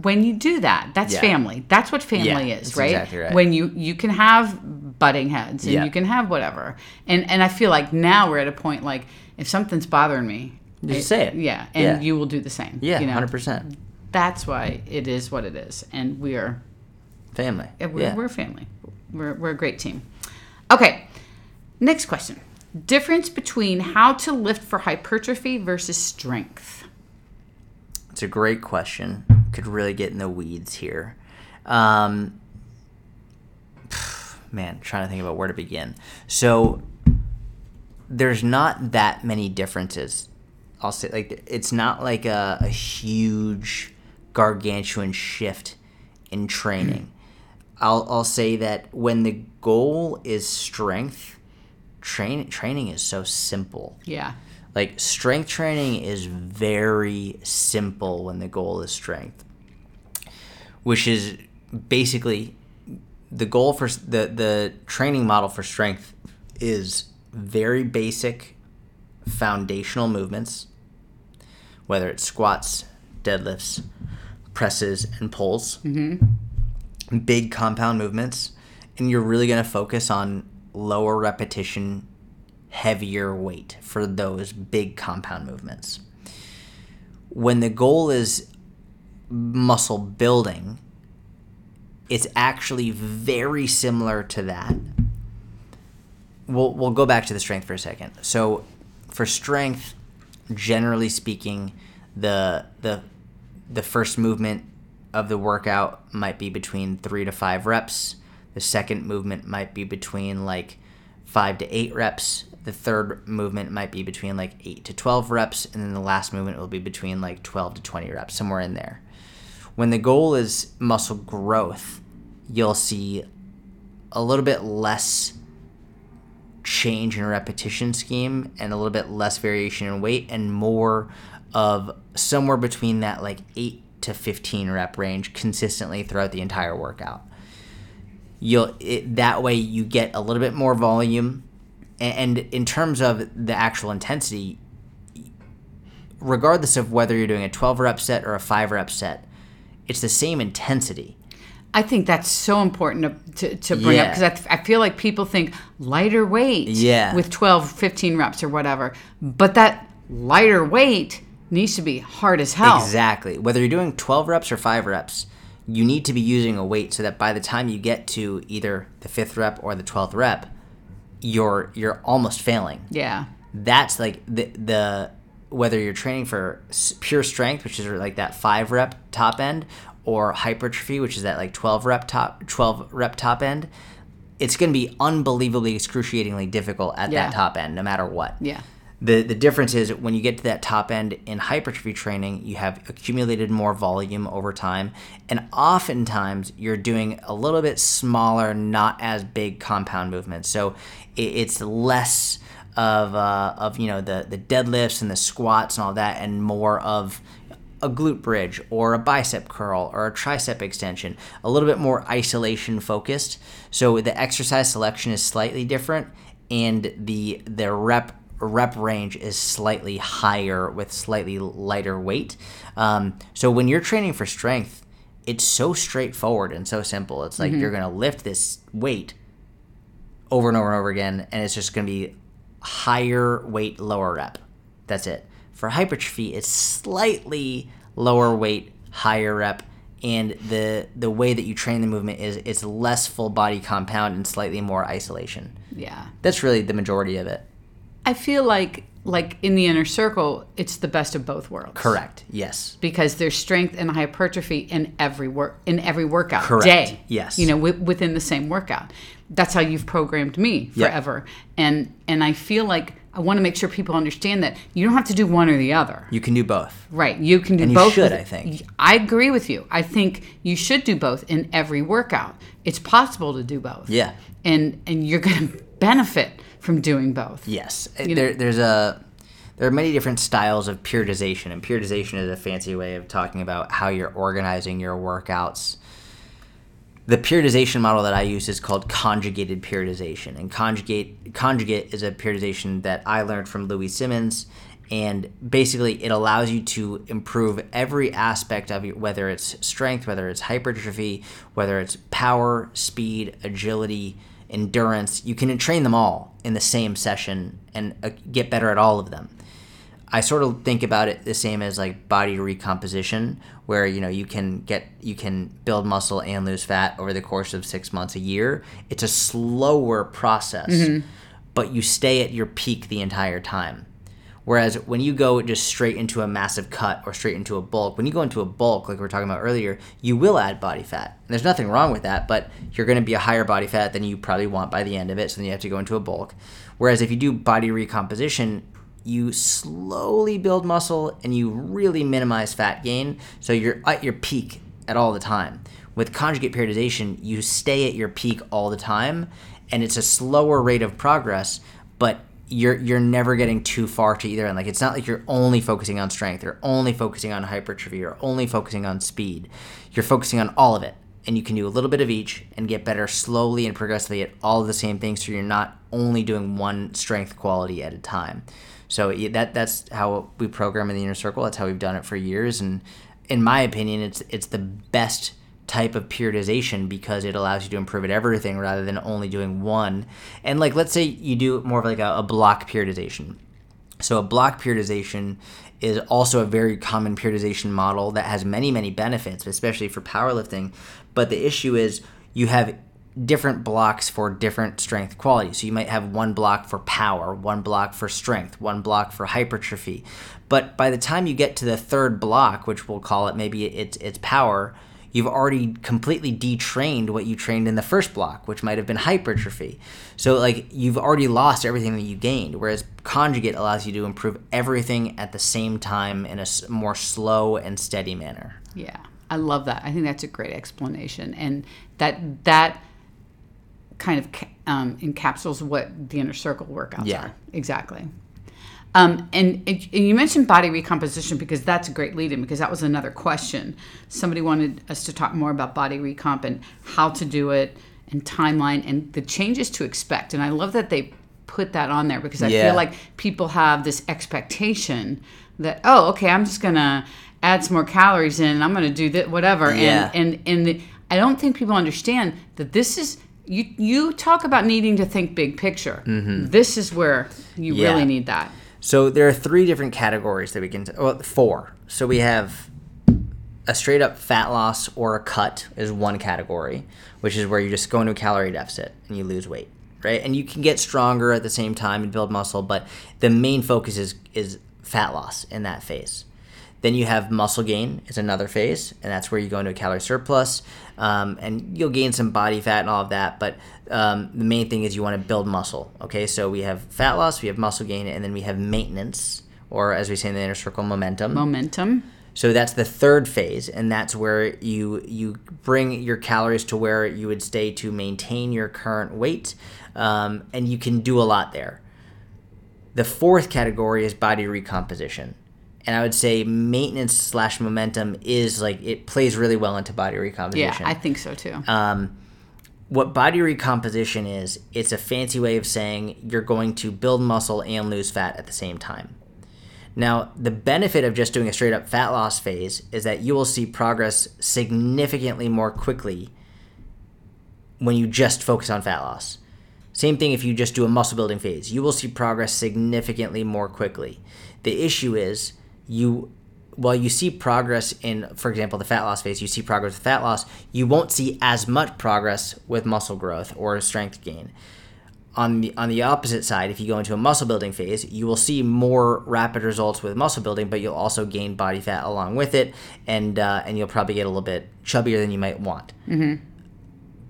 when you do that, that's Yeah. family. That's what family is, right? exactly right. When you you can have butting heads and you can have whatever, and and I feel like now we're at a point like if something's bothering me, Just say it. Yeah, and you will do the same. yeah, you know? hundred percent That's why it is what it is, and we are family. we're, yeah. we're a family. We're, we're a great team. Okay, next question. Difference between how to lift for hypertrophy versus strength. It's a great question. Could really get in the weeds here. Um, man, trying to think about where to begin. So, there's not that many differences I'll say like it's not like a, a huge gargantuan shift in training. I'll I'll say that when the goal is strength, train training is so simple. Yeah. Like strength training is very simple when the goal is strength, which is basically the goal for the the training model for strength is very basic foundational movements, whether it's squats, deadlifts, presses, and pulls. Mm-hmm. Big compound movements, and you're really going to focus on lower repetition, heavier weight for those big compound movements. When the goal is muscle building, it's actually very similar to that. We'll, we'll go back to the strength for a second. So, for strength, generally speaking, the the the first movement of the workout might be between three to five reps. The second movement might be between like five to eight reps. The third movement might be between like eight to 12 reps. And then the last movement will be between like 12 to 20 reps, somewhere in there. When the goal is muscle growth, you'll see a little bit less change in repetition scheme and a little bit less variation in weight and more of somewhere between that like 8 to 15 rep range consistently throughout the entire workout you'll it, that way you get a little bit more volume and in terms of the actual intensity regardless of whether you're doing a 12 rep set or a 5 rep set it's the same intensity I think that's so important to, to, to bring up because I, I feel like people think lighter weight Yeah. with 12, 15 reps or whatever. But that lighter weight needs to be hard as hell. Exactly. Whether you're doing 12 reps or 5 reps, you need to be using a weight so that by the time you get to either the 5th rep or the 12th rep, you're you're almost failing. Yeah. That's like the the whether you're training for pure strength, which is like that 5 rep top end or hypertrophy, which is that like 12 rep top 12 rep top end, it's going to be unbelievably excruciatingly difficult at Yeah. that top end no matter what. Yeah. The, the difference is when you get to that top end in hypertrophy training, you have accumulated more volume over time, and oftentimes you're doing a little bit smaller, not as big compound movements. So it, it's less of uh, of you know the the deadlifts and the squats and all that, and more of a glute bridge or a bicep curl or a tricep extension, a little bit more isolation focused. So the exercise selection is slightly different and the the rep rep range is slightly higher with slightly lighter weight. Um, so when you're training for strength, it's so straightforward and so simple. It's like you're gonna lift this weight over and over and over again, and it's just going to be higher weight, lower rep. That's it. For hypertrophy, it's slightly lower weight, higher rep, and the the way that you train the movement is it's less full body compound and slightly more isolation. Yeah. That's really the majority of it. I feel like like in the inner circle, it's the best of both worlds. Correct. Yes. Because there's strength and hypertrophy in every work in every workout Correct. day. Yes. You know, wi- within the same workout. That's how you've programmed me forever. And and I feel like I want to make sure people understand that you don't have to do one or the other. You can do both. Right. You can do And you both. should, I think. I agree with you. I think you should do both in every workout. It's possible to do both. Yeah. And and you're going to benefit from doing both. Yes, uh, You there, there's a there are many different styles of periodization, and periodization is a fancy way of talking about how you're organizing your workouts. The periodization model that I use is called conjugated periodization, and conjugate conjugate is a periodization that I learned from Louis Simmons, and basically it allows you to improve every aspect of your, whether it's strength, whether it's hypertrophy, whether it's power, speed, agility, endurance. You can train them all in the same session and uh, get better at all of them. I sort of think about it the same as like body recomposition, where you know you can get you can build muscle and lose fat over the course of six months a year. It's a slower process, but you stay at your peak the entire time. Whereas when you go just straight into a massive cut or straight into a bulk, when you go into a bulk, like we were talking about earlier, you will add body fat. And there's nothing wrong with that, but you're going to be a higher body fat than you probably want by the end of it, so then you have to go into a bulk. Whereas if you do body recomposition, you slowly build muscle and you really minimize fat gain. So you're at your peak at all the time. With conjugate periodization, you stay at your peak all the time, and it's a slower rate of progress, but you're you're never getting too far to either end. Like it's not like you're only focusing on strength, you're only focusing on hypertrophy, you're only focusing on speed. You're focusing on all of it, and you can do a little bit of each and get better slowly and progressively at all of the same things. So you're not only doing one strength quality at a time. So that that's how we program in the inner circle. That's how we've done it for years, and in my opinion, it's it's the best type of periodization because it allows you to improve at everything rather than only doing one. And like, let's say you do more of like a, a block periodization. So a block periodization is also a very common periodization model that has many, many benefits, especially for powerlifting. But the issue is you have different blocks for different strength qualities. So you might have one block for power, one block for strength, one block for hypertrophy. But by the time you get to the third block, which we'll call it maybe it's it's power, you've already completely detrained what you trained in the first block, which might have been hypertrophy. So, like, you've already lost everything that you gained, whereas conjugate allows you to improve everything at the same time in a more slow and steady manner. Yeah, I love that. I think that's a great explanation. And that, that, kind of um, encapsulates what the inner circle workouts yeah. are. Exactly. Um, and, and, you mentioned body recomposition because that's a great lead in because that was another question. Somebody wanted us to talk more about body recomp and how to do it and timeline and the changes to expect. And I love that they put that on there because I yeah. feel like people have this expectation that, oh, okay, I'm just going to add some more calories in and I'm going to do that, whatever. Yeah. And, and, and I don't think people understand that this is you you talk about needing to think big picture. Mm-hmm. This is where you yeah. really need that. So there are three different categories that we can, well, four. So we have a straight up fat loss or a cut is one category, which is where you just go into a calorie deficit and you lose weight, right? And you can get stronger at the same time and build muscle, but the main focus is is fat loss in that phase. Then you have muscle gain is another phase, and that's where you go into a calorie surplus, um, and you'll gain some body fat and all of that. But um, the main thing is you want to build muscle. Okay, so we have fat loss, we have muscle gain, and then we have maintenance, or as we say in the inner circle, momentum. Momentum. So that's the third phase, and that's where you you bring your calories to where you would stay to maintain your current weight, um, and you can do a lot there. The fourth category is body recomposition and I would say maintenance slash momentum is like it plays really well into body recomposition. Yeah, I think so too. Um, what body recomposition is, it's a fancy way of saying you're going to build muscle and lose fat at the same time. Now, the benefit of just doing a straight up fat loss phase is that you will see progress significantly more quickly when you just focus on fat loss. Same thing if you just do a muscle building phase. You will see progress significantly more quickly. The issue is you while you see progress in, for example, the fat loss phase, you see progress with fat loss, you won't see as much progress with muscle growth or strength gain. On the on the opposite side, if you go into a muscle building phase, you will see more rapid results with muscle building, but you'll also gain body fat along with it, and uh, and you'll probably get a little bit chubbier than you might want. Mm-hmm.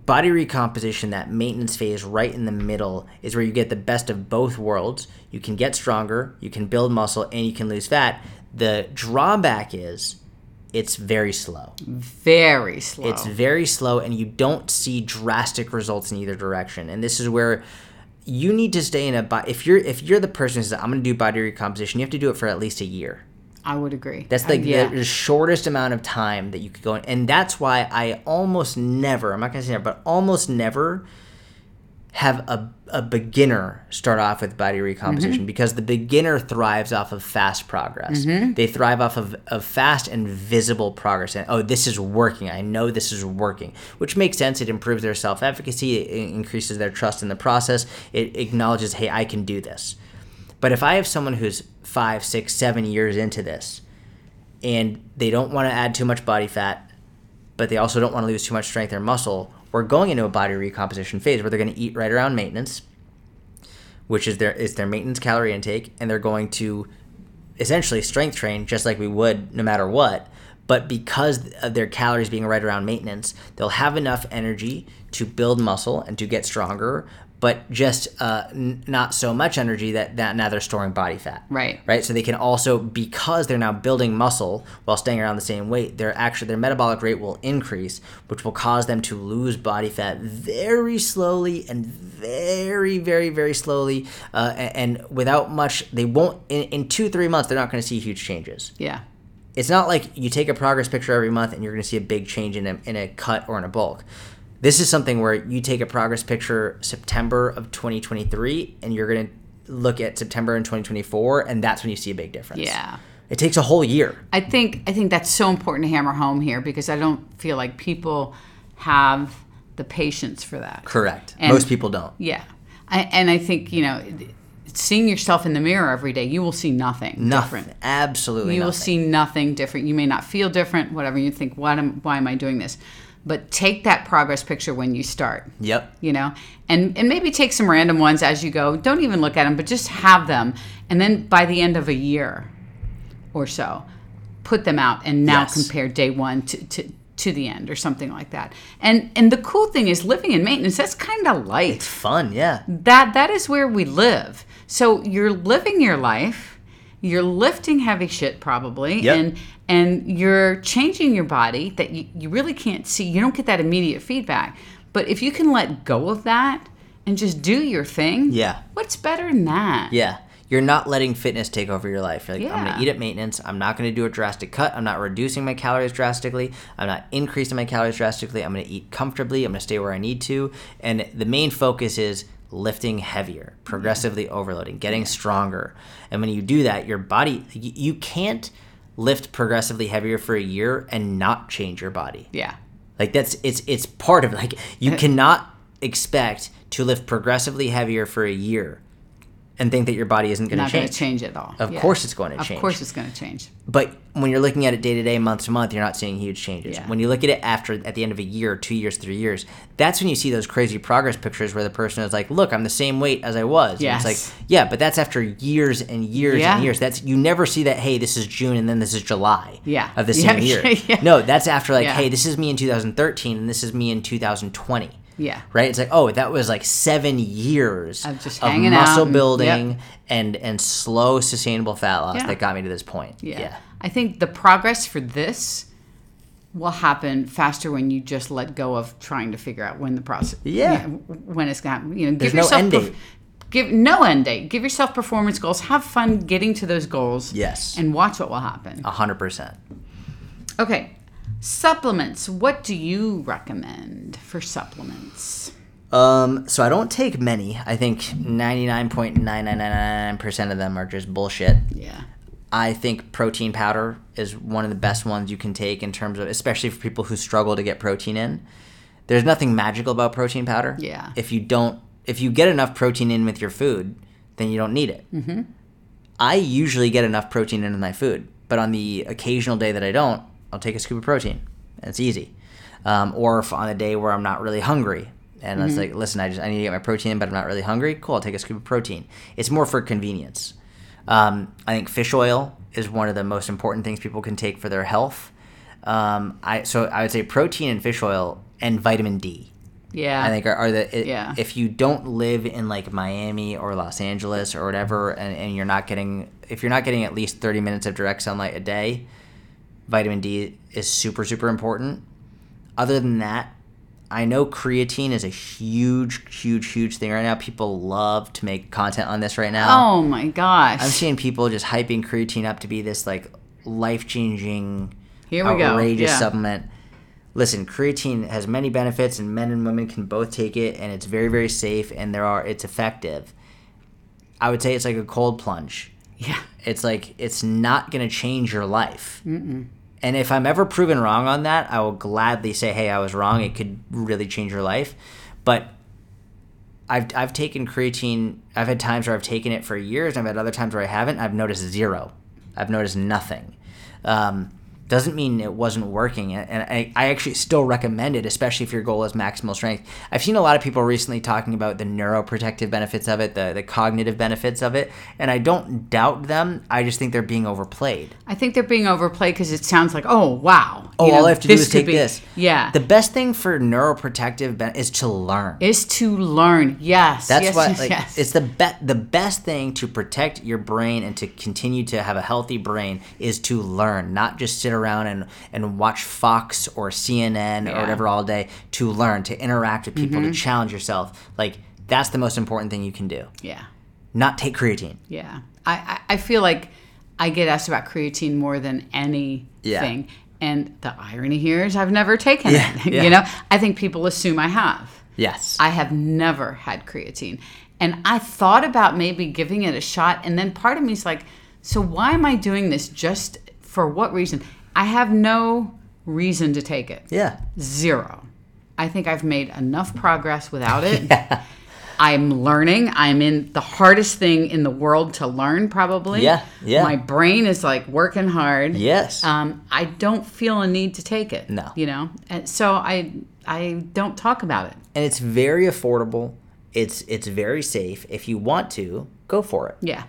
Body recomposition, that maintenance phase right in the middle, is where you get the best of both worlds. You can get stronger, you can build muscle, and you can lose fat the drawback is it's very slow. Very slow. It's very slow, and you don't see drastic results in either direction. And this is where you need to stay in a body. If you're if you're the person who says I'm going to do body recomposition, you have to do it for at least a year. I would agree. That's like uh, yeah. the, the, shortest amount of time that you could go in, and that's why I almost never. I'm not going to say never, but almost never have a, a beginner start off with body recomposition mm-hmm. because the beginner thrives off of fast progress. Mm-hmm. They thrive off of, of fast and visible progress. And, oh, this is working. I know this is working, which makes sense. It improves their self efficacy, it increases their trust in the process, it acknowledges, hey, I can do this. But if I have someone who's five, six, seven years into this and they don't want to add too much body fat, but they also don't want to lose too much strength or muscle, we're going into a body recomposition phase where they're going to eat right around maintenance, which is their is their maintenance calorie intake, and they're going to essentially strength train just like we would no matter what. But because of their calories being right around maintenance, they'll have enough energy to build muscle and to get stronger, but just uh, n- not so much energy that, that now they're storing body fat. Right. Right. So they can also, because they're now building muscle while staying around the same weight, their actually their metabolic rate will increase, which will cause them to lose body fat very slowly and very, very, very slowly, uh, a- and without much. They won't in, in two, three months. They're not going to see huge changes Yeah. it's not like you take a progress picture every month and you're going to see a big change in a, in a cut or in a bulk. This is something where you take a progress picture September of 2023 and you're going to look at September in 2024 and that's when you see a big difference. Yeah. It takes a whole year. I think I think that's so important to hammer home here because I don't feel like people have the patience for that. Correct. And- Most people don't. Yeah, I, and I think you know, seeing yourself in the mirror every day, you will see nothing Nothing. different. Absolutely You will see nothing different. You may not feel different. Whatever you think, why am why am I doing this? But take that progress picture when you start. Yep. You know, and and maybe take some random ones as you go. Don't even look at them, but just have them, and then by the end of a year or so, put them out and now Yes. compare day one to. to to the end or something like that. And and the cool thing is living in maintenance, that's kind of life It's fun. Yeah. that that is where we live so you're living your life you're lifting heavy shit probably Yep. and and you're changing your body that you, you really can't see you don't get that immediate feedback but if you can let go of that and just do your thing Yeah. what's better than that Yeah. You're not letting fitness take over your life. You're like, I'm going to eat at maintenance. I'm not going to do a drastic cut. I'm not reducing my calories drastically. I'm not increasing my calories drastically. I'm going to eat comfortably. I'm going to stay where I need to. And the main focus is lifting heavier, progressively overloading, getting stronger. And when you do that, your body, y- you can't lift progressively heavier for a year and not change your body. yeah Like that's it's it's part of it. Like you cannot expect to lift progressively heavier for a year and think that your body isn't going to change. not going to change. at all Of Yeah. course it's going to change. of course it's going to change But when you're looking at it day to day, month to month, you're not seeing huge changes. Yeah. When you look at it after at the end of a year, two years, three years, that's when you see those crazy progress pictures where the person is like, "Look, I'm the same weight as I was." And Yes. it's like, yeah, but that's after years and years Yeah. and years. That's you never see that. Hey, this is June and then this is July. Yeah. Of the Yeah, same year. yeah. No, that's after like, Yeah. hey, this is me in 2013 and this is me in 2020 yeah right? It's like, oh, that was like seven years Of just hanging out muscle and- building yep. and and slow sustainable fat loss Yeah. that got me to this point. Yeah. yeah. I think the progress for this will happen faster when you just let go of trying to figure out when the process Yeah. when it's going to happen. You know, There's give no yourself end perf- give no end date. Give yourself performance goals. Have fun getting to those goals. Yes. And watch what will happen. A hundred percent. Okay. Supplements. What do you recommend for supplements? Um, so I don't take many. I think ninety nine point nine nine nine nine percent of them are just bullshit. Yeah. I think protein powder is one of the best ones you can take in terms of, especially for people who struggle to get protein in. There's nothing magical about protein powder. Yeah. If you don't, if you get enough protein in with your food, then you don't need it. Mm-hmm. I usually get enough protein in my food, but on the occasional day that I don't, I'll take a scoop of protein, and it's easy. Um, or if on a day where I'm not really hungry, and it's like, listen, I just I need to get my protein, in, but I'm not really hungry. Cool, I'll take a scoop of protein. It's more for convenience. Um, I think fish oil is one of the most important things people can take for their health. Um, I so I would say protein and fish oil and vitamin D. Yeah. I think are, are the it, Yeah. if you don't live in like Miami or Los Angeles or whatever, and, and you're not getting if you're not getting at least 30 minutes of direct sunlight a day, vitamin D is super super important. Other than that, I know creatine is a huge huge huge thing right now. People love to make content on this right now. oh my gosh. I'm seeing people just hyping creatine up to be this like life changing, Here we go. outrageous Yeah. supplement. Listen, creatine has many benefits, and men and women can both take it, and it's very, very safe, and there are it's effective. I would say it's like a cold plunge. yeah. It's like it's not going to change your life. Mm-mm. And if I'm ever proven wrong on that, I will gladly say, "Hey, I was wrong. It could really change your life." But I've I've taken creatine. I've had times where I've taken it for years, and I've had other times where I haven't. I've noticed zero. I've noticed nothing. Um, doesn't mean it wasn't working and I, I actually still recommend it especially if your goal is maximal strength i've seen a lot of people recently talking about the neuroprotective benefits of it the, the cognitive benefits of it and i don't doubt them i just think they're being overplayed I think they're being overplayed because it sounds like, oh wow. oh you know, all i have to do is take be- this Yeah. the best thing for neuroprotective ben- is to learn is to learn. Yes. That's yes, what yes, like, yes. it's the be- the best thing to protect your brain and to continue to have a healthy brain is to learn, not just sit around and and watch Fox or CNN or whatever all day. To learn, to interact with people, Mm-hmm. to challenge yourself. Like that's the most important thing you can do. yeah. Not take creatine. Yeah. I, I, I feel like I get asked about creatine more than anything. Yeah. And the irony here is I've never taken Yeah, it. yeah. You know, I think people assume I have. Yes. I have never had creatine. And I thought about maybe giving it a shot. And then part of me is like, so why am I doing this? Just for what reason? I have no reason to take it. yeah. Zero. I think I've made enough progress without it. I'm learning. I'm in the hardest thing in the world to learn, probably. Yeah, yeah. My brain is like working hard. Yes. Um, I don't feel a need to take it. No. You know, and so I I don't talk about it. and it's very affordable. It's it's very safe. If you want to, go for it. Yeah.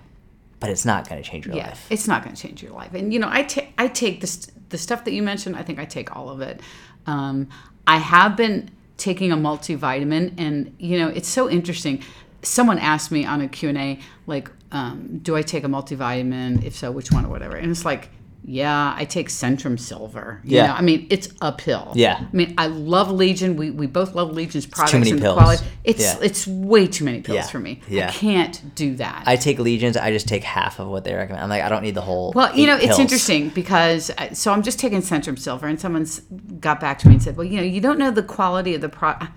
But it's not going to change your Yeah, life. it's not going to change your life. And you know, I take I take this the stuff that you mentioned. I think I take all of it. Um, I have been taking a multivitamin, and you know, it's so interesting. Someone asked me on a Q and A, like, um, "Do I take a multivitamin? If so, which one or whatever?" And it's like, yeah, I take Centrum Silver. You Yeah. know, I mean, it's a pill. Yeah. I mean, I love Legion. We, we both love Legion's products many and pills. the quality. It's Yeah. it's way too many pills Yeah. for me. Yeah. I can't do that. I take legions. I just take half of what they recommend. I'm like, I don't need the whole. Well, you know, it's interesting because uh, so I'm just taking Centrum Silver, and someone's got back to me and said, "Well, you know, you don't know the quality of the product.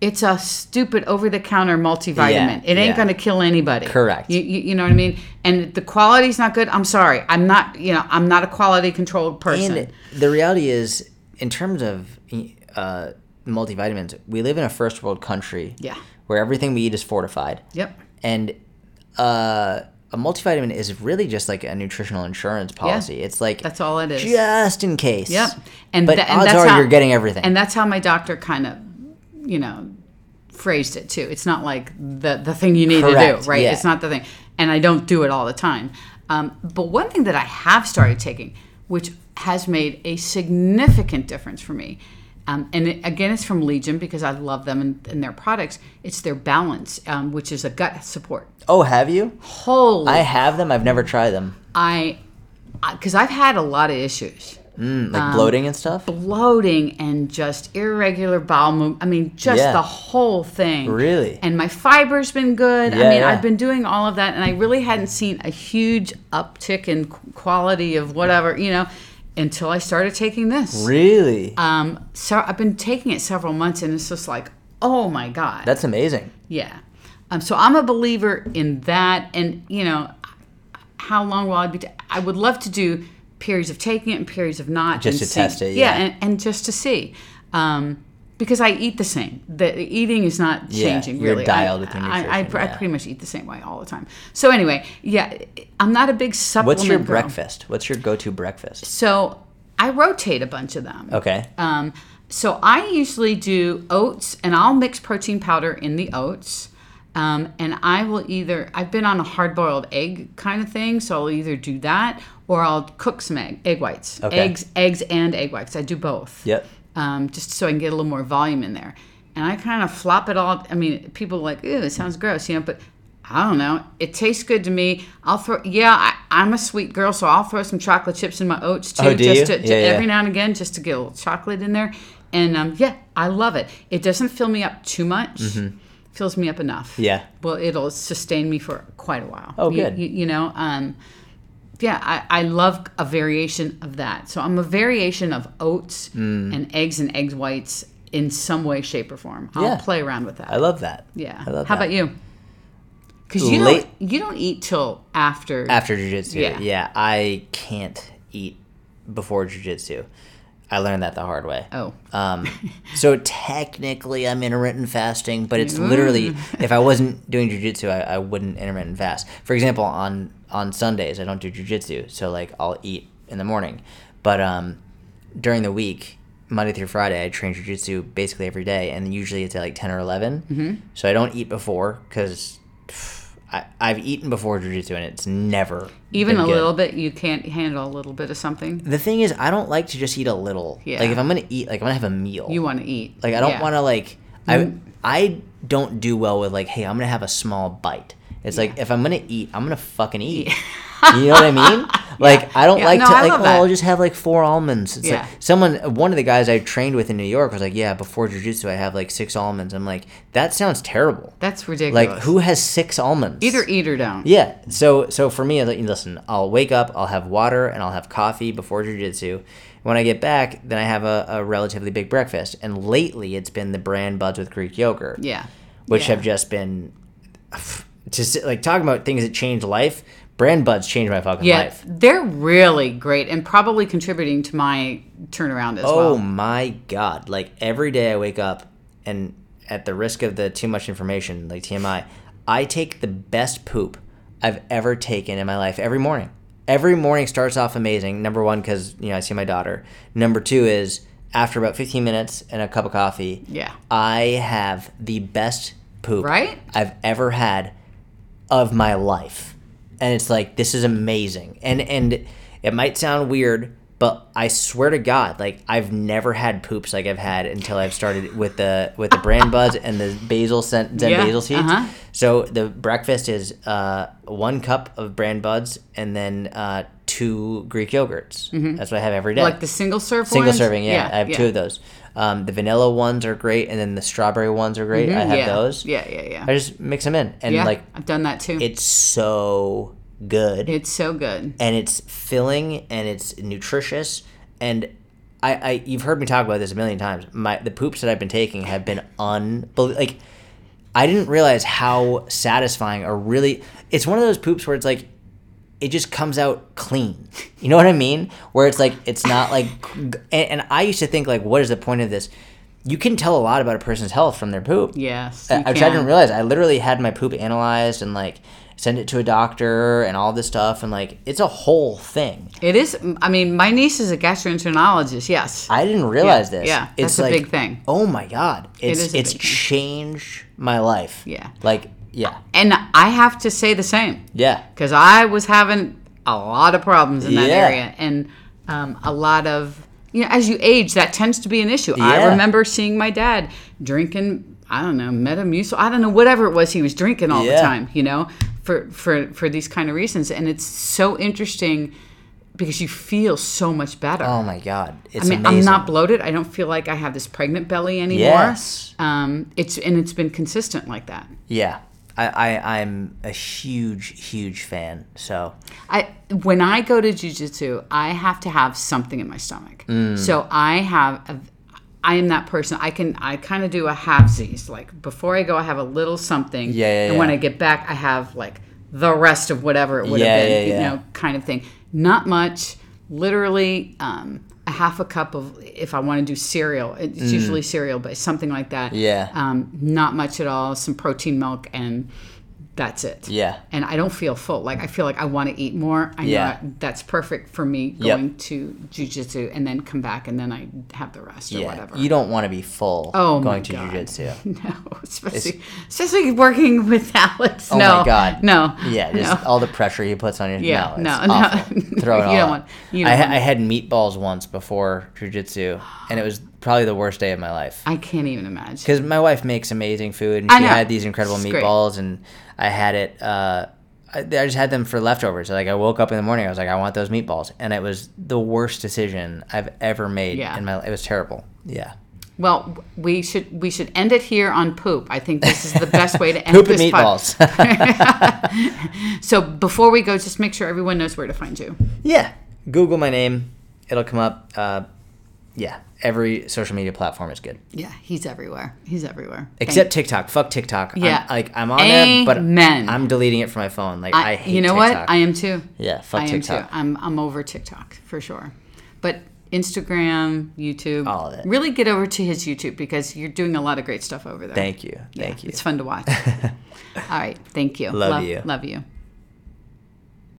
It's a stupid over-the-counter multivitamin. Yeah, it ain't yeah. going to kill anybody. Correct. You, you, you know what I mean? And the quality's not good. I'm sorry. I'm not. You know, I'm not a quality controlled person. And the reality is, in terms of uh, multivitamins, we live in a first world country. Yeah. Where everything we eat is fortified. Yep. And uh, a multivitamin is really just like a nutritional insurance policy. It's like That's all it is. just in case. Yep. And but tha- and odds are how- you're getting everything. And that's how my doctor kind of, you know, phrased it too. It's not like the the thing you need to do, right? yeah. It's not the thing. And I don't do it all the time. Um, but one thing that I have started taking, which has made a significant difference for me, um, and it, again, it's from Legion because I love them and, and their products. It's their Balance, um, which is a gut support. oh, have you? Holy, I have them. I've never tried them. I, because I've had a lot of issues. Mm, like Um, bloating and stuff. bloating and just irregular bowel movement. I mean, just Yeah. the whole thing. Really? And my fiber's been good. I mean, yeah. I've been doing all of that, and I really hadn't seen a huge uptick in quality of whatever, you know, until I started taking this. Really? Um, so I've been taking it several months, and it's just like, oh my god. That's amazing. Yeah. Um, so I'm a believer in that. And, you know, how long will I be? T- I would love to do periods of taking it and periods of not. Just to test it, Yeah. yeah. and, and just to see. Um, because I eat the same. The eating is not Yeah, changing you're really. dialed I, with your I, I, nutrition, I pretty much eat the same way all the time. So anyway, yeah, I'm not a big supplement. What's your girl. breakfast? What's your go-to breakfast? So I rotate a bunch of them. Okay. Um, so I usually do oats, and I'll mix protein powder in the oats. Um, and I will either I've been on a hard boiled egg kind of thing, so I'll either do that or I'll cook some egg egg whites, Okay. eggs, eggs and egg whites. I do both. Yep. Um, just so I can get a little more volume in there. And I kind of flop it all. I mean, people are like, "Ew, it sounds gross," you know, but I don't know. It tastes good to me. I'll throw. Yeah, I, I'm a sweet girl, so I'll throw some chocolate chips in my oats too, Oh, do just to, to Yeah, yeah. every now and again, just to get a little chocolate in there. And um, yeah, I love it. It doesn't fill me up too much. Fills me up enough. Mm-hmm. Yeah. Well, it'll sustain me for quite a while. Oh, You- good. You, you know, um, yeah, I, I love a variation of that. So I'm a variation of oats Mm. and eggs and egg whites in some way, shape, or form. I'll Yeah. play around with that. I love that. yeah. I love How that. about you? Because you Late- don't you don't eat till after. After jujitsu, Yeah. yeah. I can't eat before jujitsu. I learned that the hard way. Oh. Um, so technically, I'm intermittent fasting, but it's literally if I wasn't doing jujitsu, I, I wouldn't intermittent fast. For example, on on Sundays, I don't do jujitsu, so like I'll eat in the morning. But um, during the week, Monday through Friday, I train jujitsu basically every day, and usually it's at like ten or 11 Mm-hmm. So I don't eat before because I've eaten before jujitsu, and it's never Even a good. little bit, you can't handle a little bit of something. The thing is, I don't like to just eat a little. Yeah. Like if I'm gonna eat, like I'm gonna have a meal. You want to eat. Like I don't Yeah. want to like I mm. I don't do well with like hey I'm gonna have a small bite. It's like if I'm gonna eat, I'm gonna fucking eat. You know what I mean? Like I don't Yeah, like no, to I like oh that. I'll just have like four almonds. It's Yeah. like someone one of the guys I trained with in New York was like yeah before jujitsu I have like six almonds. I'm like that sounds terrible. That's ridiculous. Like who has six almonds? Either eat or don't. Yeah. So so for me, I like, listen. I'll wake up. I'll have water and I'll have coffee before jujitsu. When I get back, then I have a, a relatively big breakfast. And lately, it's been the Bran Buds with Greek yogurt, Yeah. which Yeah. have just been just like talking about things that change life. Bran Buds changed my fucking Yeah, life. they're really great and probably contributing to my turnaround as Oh well. Oh my god! Like every day I wake up, and at the risk of the too much information, like TMI, I take the best poop I've ever taken in my life every morning. Every morning starts off amazing. Number one, because you know I see my daughter. Number two is after about fifteen minutes and a cup of coffee. Yeah. I have the best poop Right? I've ever had of my life. And it's like this is amazing. And and it might sound weird, but I swear to God, like I've never had poops like I've had until I've started with the with the Bran Buds and the basil scent Zen Yeah, basil seeds. uh-huh. So the breakfast is uh, one cup of Bran Buds and then uh, two Greek yogurts. That's what I have every day. Mm-hmm. Like the single serve Single ones? serving, yeah. I have yeah. two of those. Um, the vanilla ones are great, and then the strawberry ones are great. I have Mm-hmm. yeah. those. Yeah, yeah, yeah. I just mix them in, and yeah, like I've done that too. it's so good, it's so good. and it's filling, and it's nutritious, and I, I you've heard me talk about this a million times. My the poops that I've been taking have been unbelievable. Like I didn't realize how satisfying or really. It's one of those poops where it's like it just comes out clean. You know what I mean? Where it's like it's not like and, and I used to think like what is the point of this? You can tell a lot about a person's health from their poop. Yes. I- Which I didn't realize. I literally had my poop analyzed and like send it to a doctor and all this stuff and like it's a whole thing. It is. I mean, my niece is a gastroenterologist. Yes. I didn't realize this. yeah, it's that's a like, big thing. Oh my god, it's it's changed my life. Yeah. like yeah, and I have to say the same yeah, because I was having a lot of problems in that Yeah. area and um, a lot of you know as you age that tends to be an issue. I remember seeing my dad drinking I don't know Metamucil I don't know whatever it was he was drinking all the time you know for for for these kind of reasons and it's so interesting because you feel so much better. Oh my god, it's I mean, amazing. I'm not bloated. I don't feel like I have this pregnant belly anymore. Yes. Um, it's and it's been consistent like that. Yeah, I, I I'm a huge huge fan. So I when I go to jujitsu, I have to have something in my stomach. Mm. So I have a, I am that person. I can I kind of do a halvesies. Like before I go, I have a little something. Yeah, yeah, And when yeah. I get back, I have like the rest of whatever it would Yeah, have been. yeah, You know, kind of thing. Not much. Literally. Um, a half a cup of if I want to do cereal, it's usually cereal, but something like that. Mm. Yeah. Um, not much at all. Some protein milk and that's it yeah, and I don't feel full. Like I feel like I want to eat more. I know Yeah. I- that's perfect for me Yep. going to jujitsu and then come back and then I have the rest or yeah. whatever. You don't want to be full Oh going to jujitsu. no, especially especially working with Alex. Oh no, my God. no, Yeah, just no. all the pressure he puts on you. Yeah, no, no, it's no. Throw it You all don't want- you I, don't ha- want- I had meatballs once before jujitsu, and it was probably the worst day of my life. I can't even imagine. Because my wife makes amazing food, and she had these incredible It's great. meatballs, and I had it. Uh, I, I just had them for leftovers. Like I woke up in the morning, I was like, I want those meatballs, and it was the worst decision I've ever made Yeah. in my. life. It was terrible. Yeah. Well, we should we should end it here on poop. I think this is the best way to end Poop and this pod- meatballs. So before we go, just make sure everyone knows where to find you. yeah. Google my name. It'll come up. Uh, yeah. Every social media platform is good. Yeah, he's everywhere. He's everywhere. Except TikTok. Fuck TikTok. I'm- Yeah. like I'm on it, but Amen. I'm deleting it from my phone. Like I, I, hate you know TikTok. what? I am too. Yeah, fuck I am TikTok. too. I'm I'm over TikTok for sure. But Instagram, YouTube, All of it. Really get over to his YouTube because you're doing a lot of great stuff over there. Thank you. Yeah, Thank you. It's fun to watch. All right. Thank you. Love you. Love you.